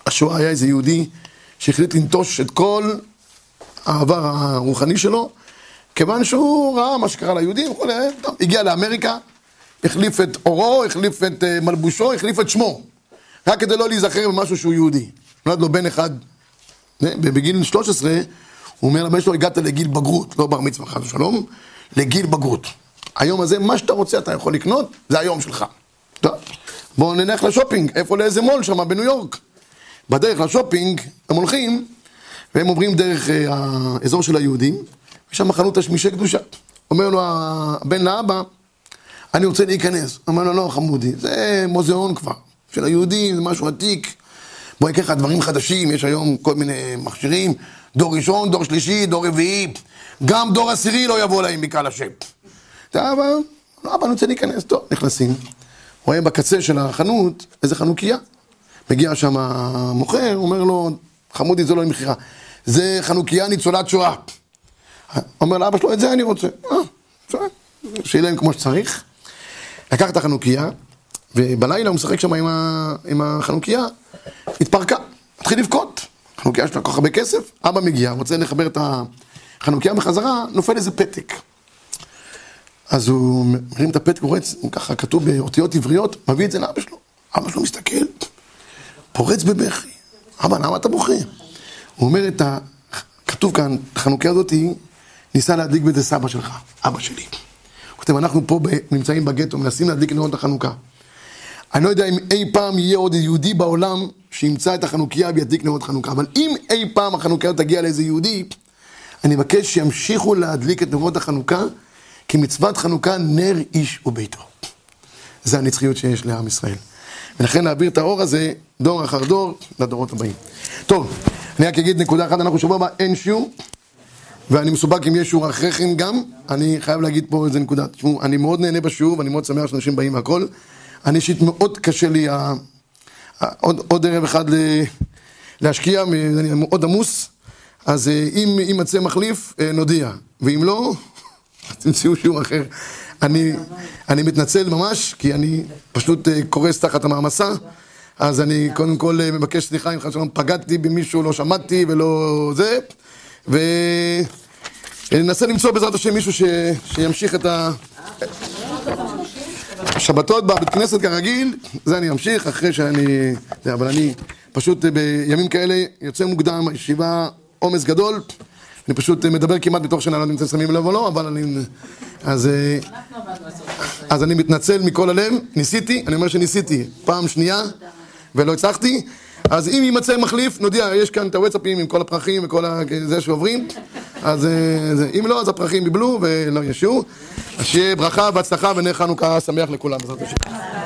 השואה היה איזה יהודי שהחליט לנטוש את כל העבר הרוחני שלו, כיוון שהוא ראה מה שקרה ליהודים, טוב, הגיע לאמריקה, החליף את עורו, החליף את אה, מלבושו, החליף את שמו, רק כדי לא להיזכר במשהו שהוא יהודי. נולד לו בן אחד, אה, בגיל 13, הוא אומר לבן שלו, הגעת לגיל בגרות, לא בר מצווה חס ושלום, לגיל בגרות. היום הזה, מה שאתה רוצה אתה יכול לקנות, זה היום שלך. טוב, בואו נלך לשופינג, איפה לאיזה מול שם בניו יורק. בדרך לשופינג, הם הולכים, והם עוברים דרך אה, האזור של היהודים, יש שם חנות תשמישי קדושה. אומר לו הבן לאבא, אני רוצה להיכנס. אומר לו, לא, חמודי, זה מוזיאון כבר, של היהודים, זה משהו עתיק. בוא אקח לך דברים חדשים, יש היום כל מיני מכשירים, דור ראשון, דור שלישי, דור רביעי, גם דור עשירי לא יבוא להם מקהל השם. אבא, לא, אבא, אני רוצה להיכנס. טוב, נכנסים. רואה בקצה של החנות איזה חנוכיה. מגיע שם המוכר, אומר לו, חמודי, זה לא למכירה. זה חנוכיה ניצולת שואה. אומר לאבא שלו, את זה אני רוצה. אה, בסדר, שילם כמו שצריך. לקח את החנוכיה, ובלילה הוא משחק שם עם, ה... עם החנוכיה, התפרקה, התחיל לבכות. חנוכיה יש לה כל כך הרבה כסף, אבא מגיע, רוצה לחבר את החנוכיה בחזרה, נופל איזה פתק. אז הוא מרים את הפתק, הוא רואה, ככה כתוב באותיות עבריות, מביא את זה לאבא שלו. אבא שלו מסתכל, פורץ בבכי. אבא, למה אתה בוכה? הוא אומר את ה... כתוב כאן, החנוכיה הזאתי, ניסה להדליק בזה סבא שלך, אבא שלי. הוא כותב, אנחנו פה נמצאים בגטו, מנסים להדליק נרות החנוכה. אני לא יודע אם אי פעם יהיה עוד יהודי בעולם שימצא את החנוכיה וידליק נרות חנוכה, אבל אם אי פעם החנוכיה תגיע לאיזה יהודי, אני מבקש שימשיכו להדליק את נרות החנוכה, כי מצוות חנוכה נר איש וביתו. זה הנצחיות שיש לעם ישראל. ולכן להעביר את האור הזה, דור אחר דור, לדורות הבאים. טוב, אני רק אגיד נקודה אחת, אנחנו שבוע הבא אין שיעור, ואני מסופק אם יש שיעור אחרי כן גם, אני חייב להגיד פה איזה נקודה. תשמעו, אני מאוד נהנה בשיעור, ואני מאוד שמח שאנשים באים מהכל. אני אישית מאוד קשה לי. עוד, עוד ערב אחד. להשקיע, אני מאוד עמוס, אז אה, אם יימצא מחליף, אה, נודיע, ואם לא, *laughs* תמצאו שיעור אחר. אני, אני מתנצל ממש, כי אני פשוט אה, קורס תחת המעמסה, אז אני קודם כל מבקש סליחה אם חס ושלום פגעתי במישהו, לא שמעתי ולא זה, וננסה למצוא בעזרת השם מישהו. שימשיך את ה... שבתות בבית כנסת כרגיל, זה אני אמשיך אחרי שאני... אבל אני פשוט בימים כאלה יוצא מוקדם, ישיבה עומס גדול, אני פשוט מדבר כמעט בתוך שנה, לא יודע אם אתם שמים לב או לא, אבל אני... אז, אז אני מתנצל מכל הלב, ניסיתי, אני אומר שניסיתי פעם שנייה ולא הצלחתי, אז אם יימצא מחליף, נודיע, יש כאן את הוואטסאפים עם כל הפרחים וכל זה שעוברים, אז אם לא, אז הפרחים יבלו ולא ישו. אז שיהיה ברכה והצלחה ונר חנוכה שמח לכולם, בעזרת השם.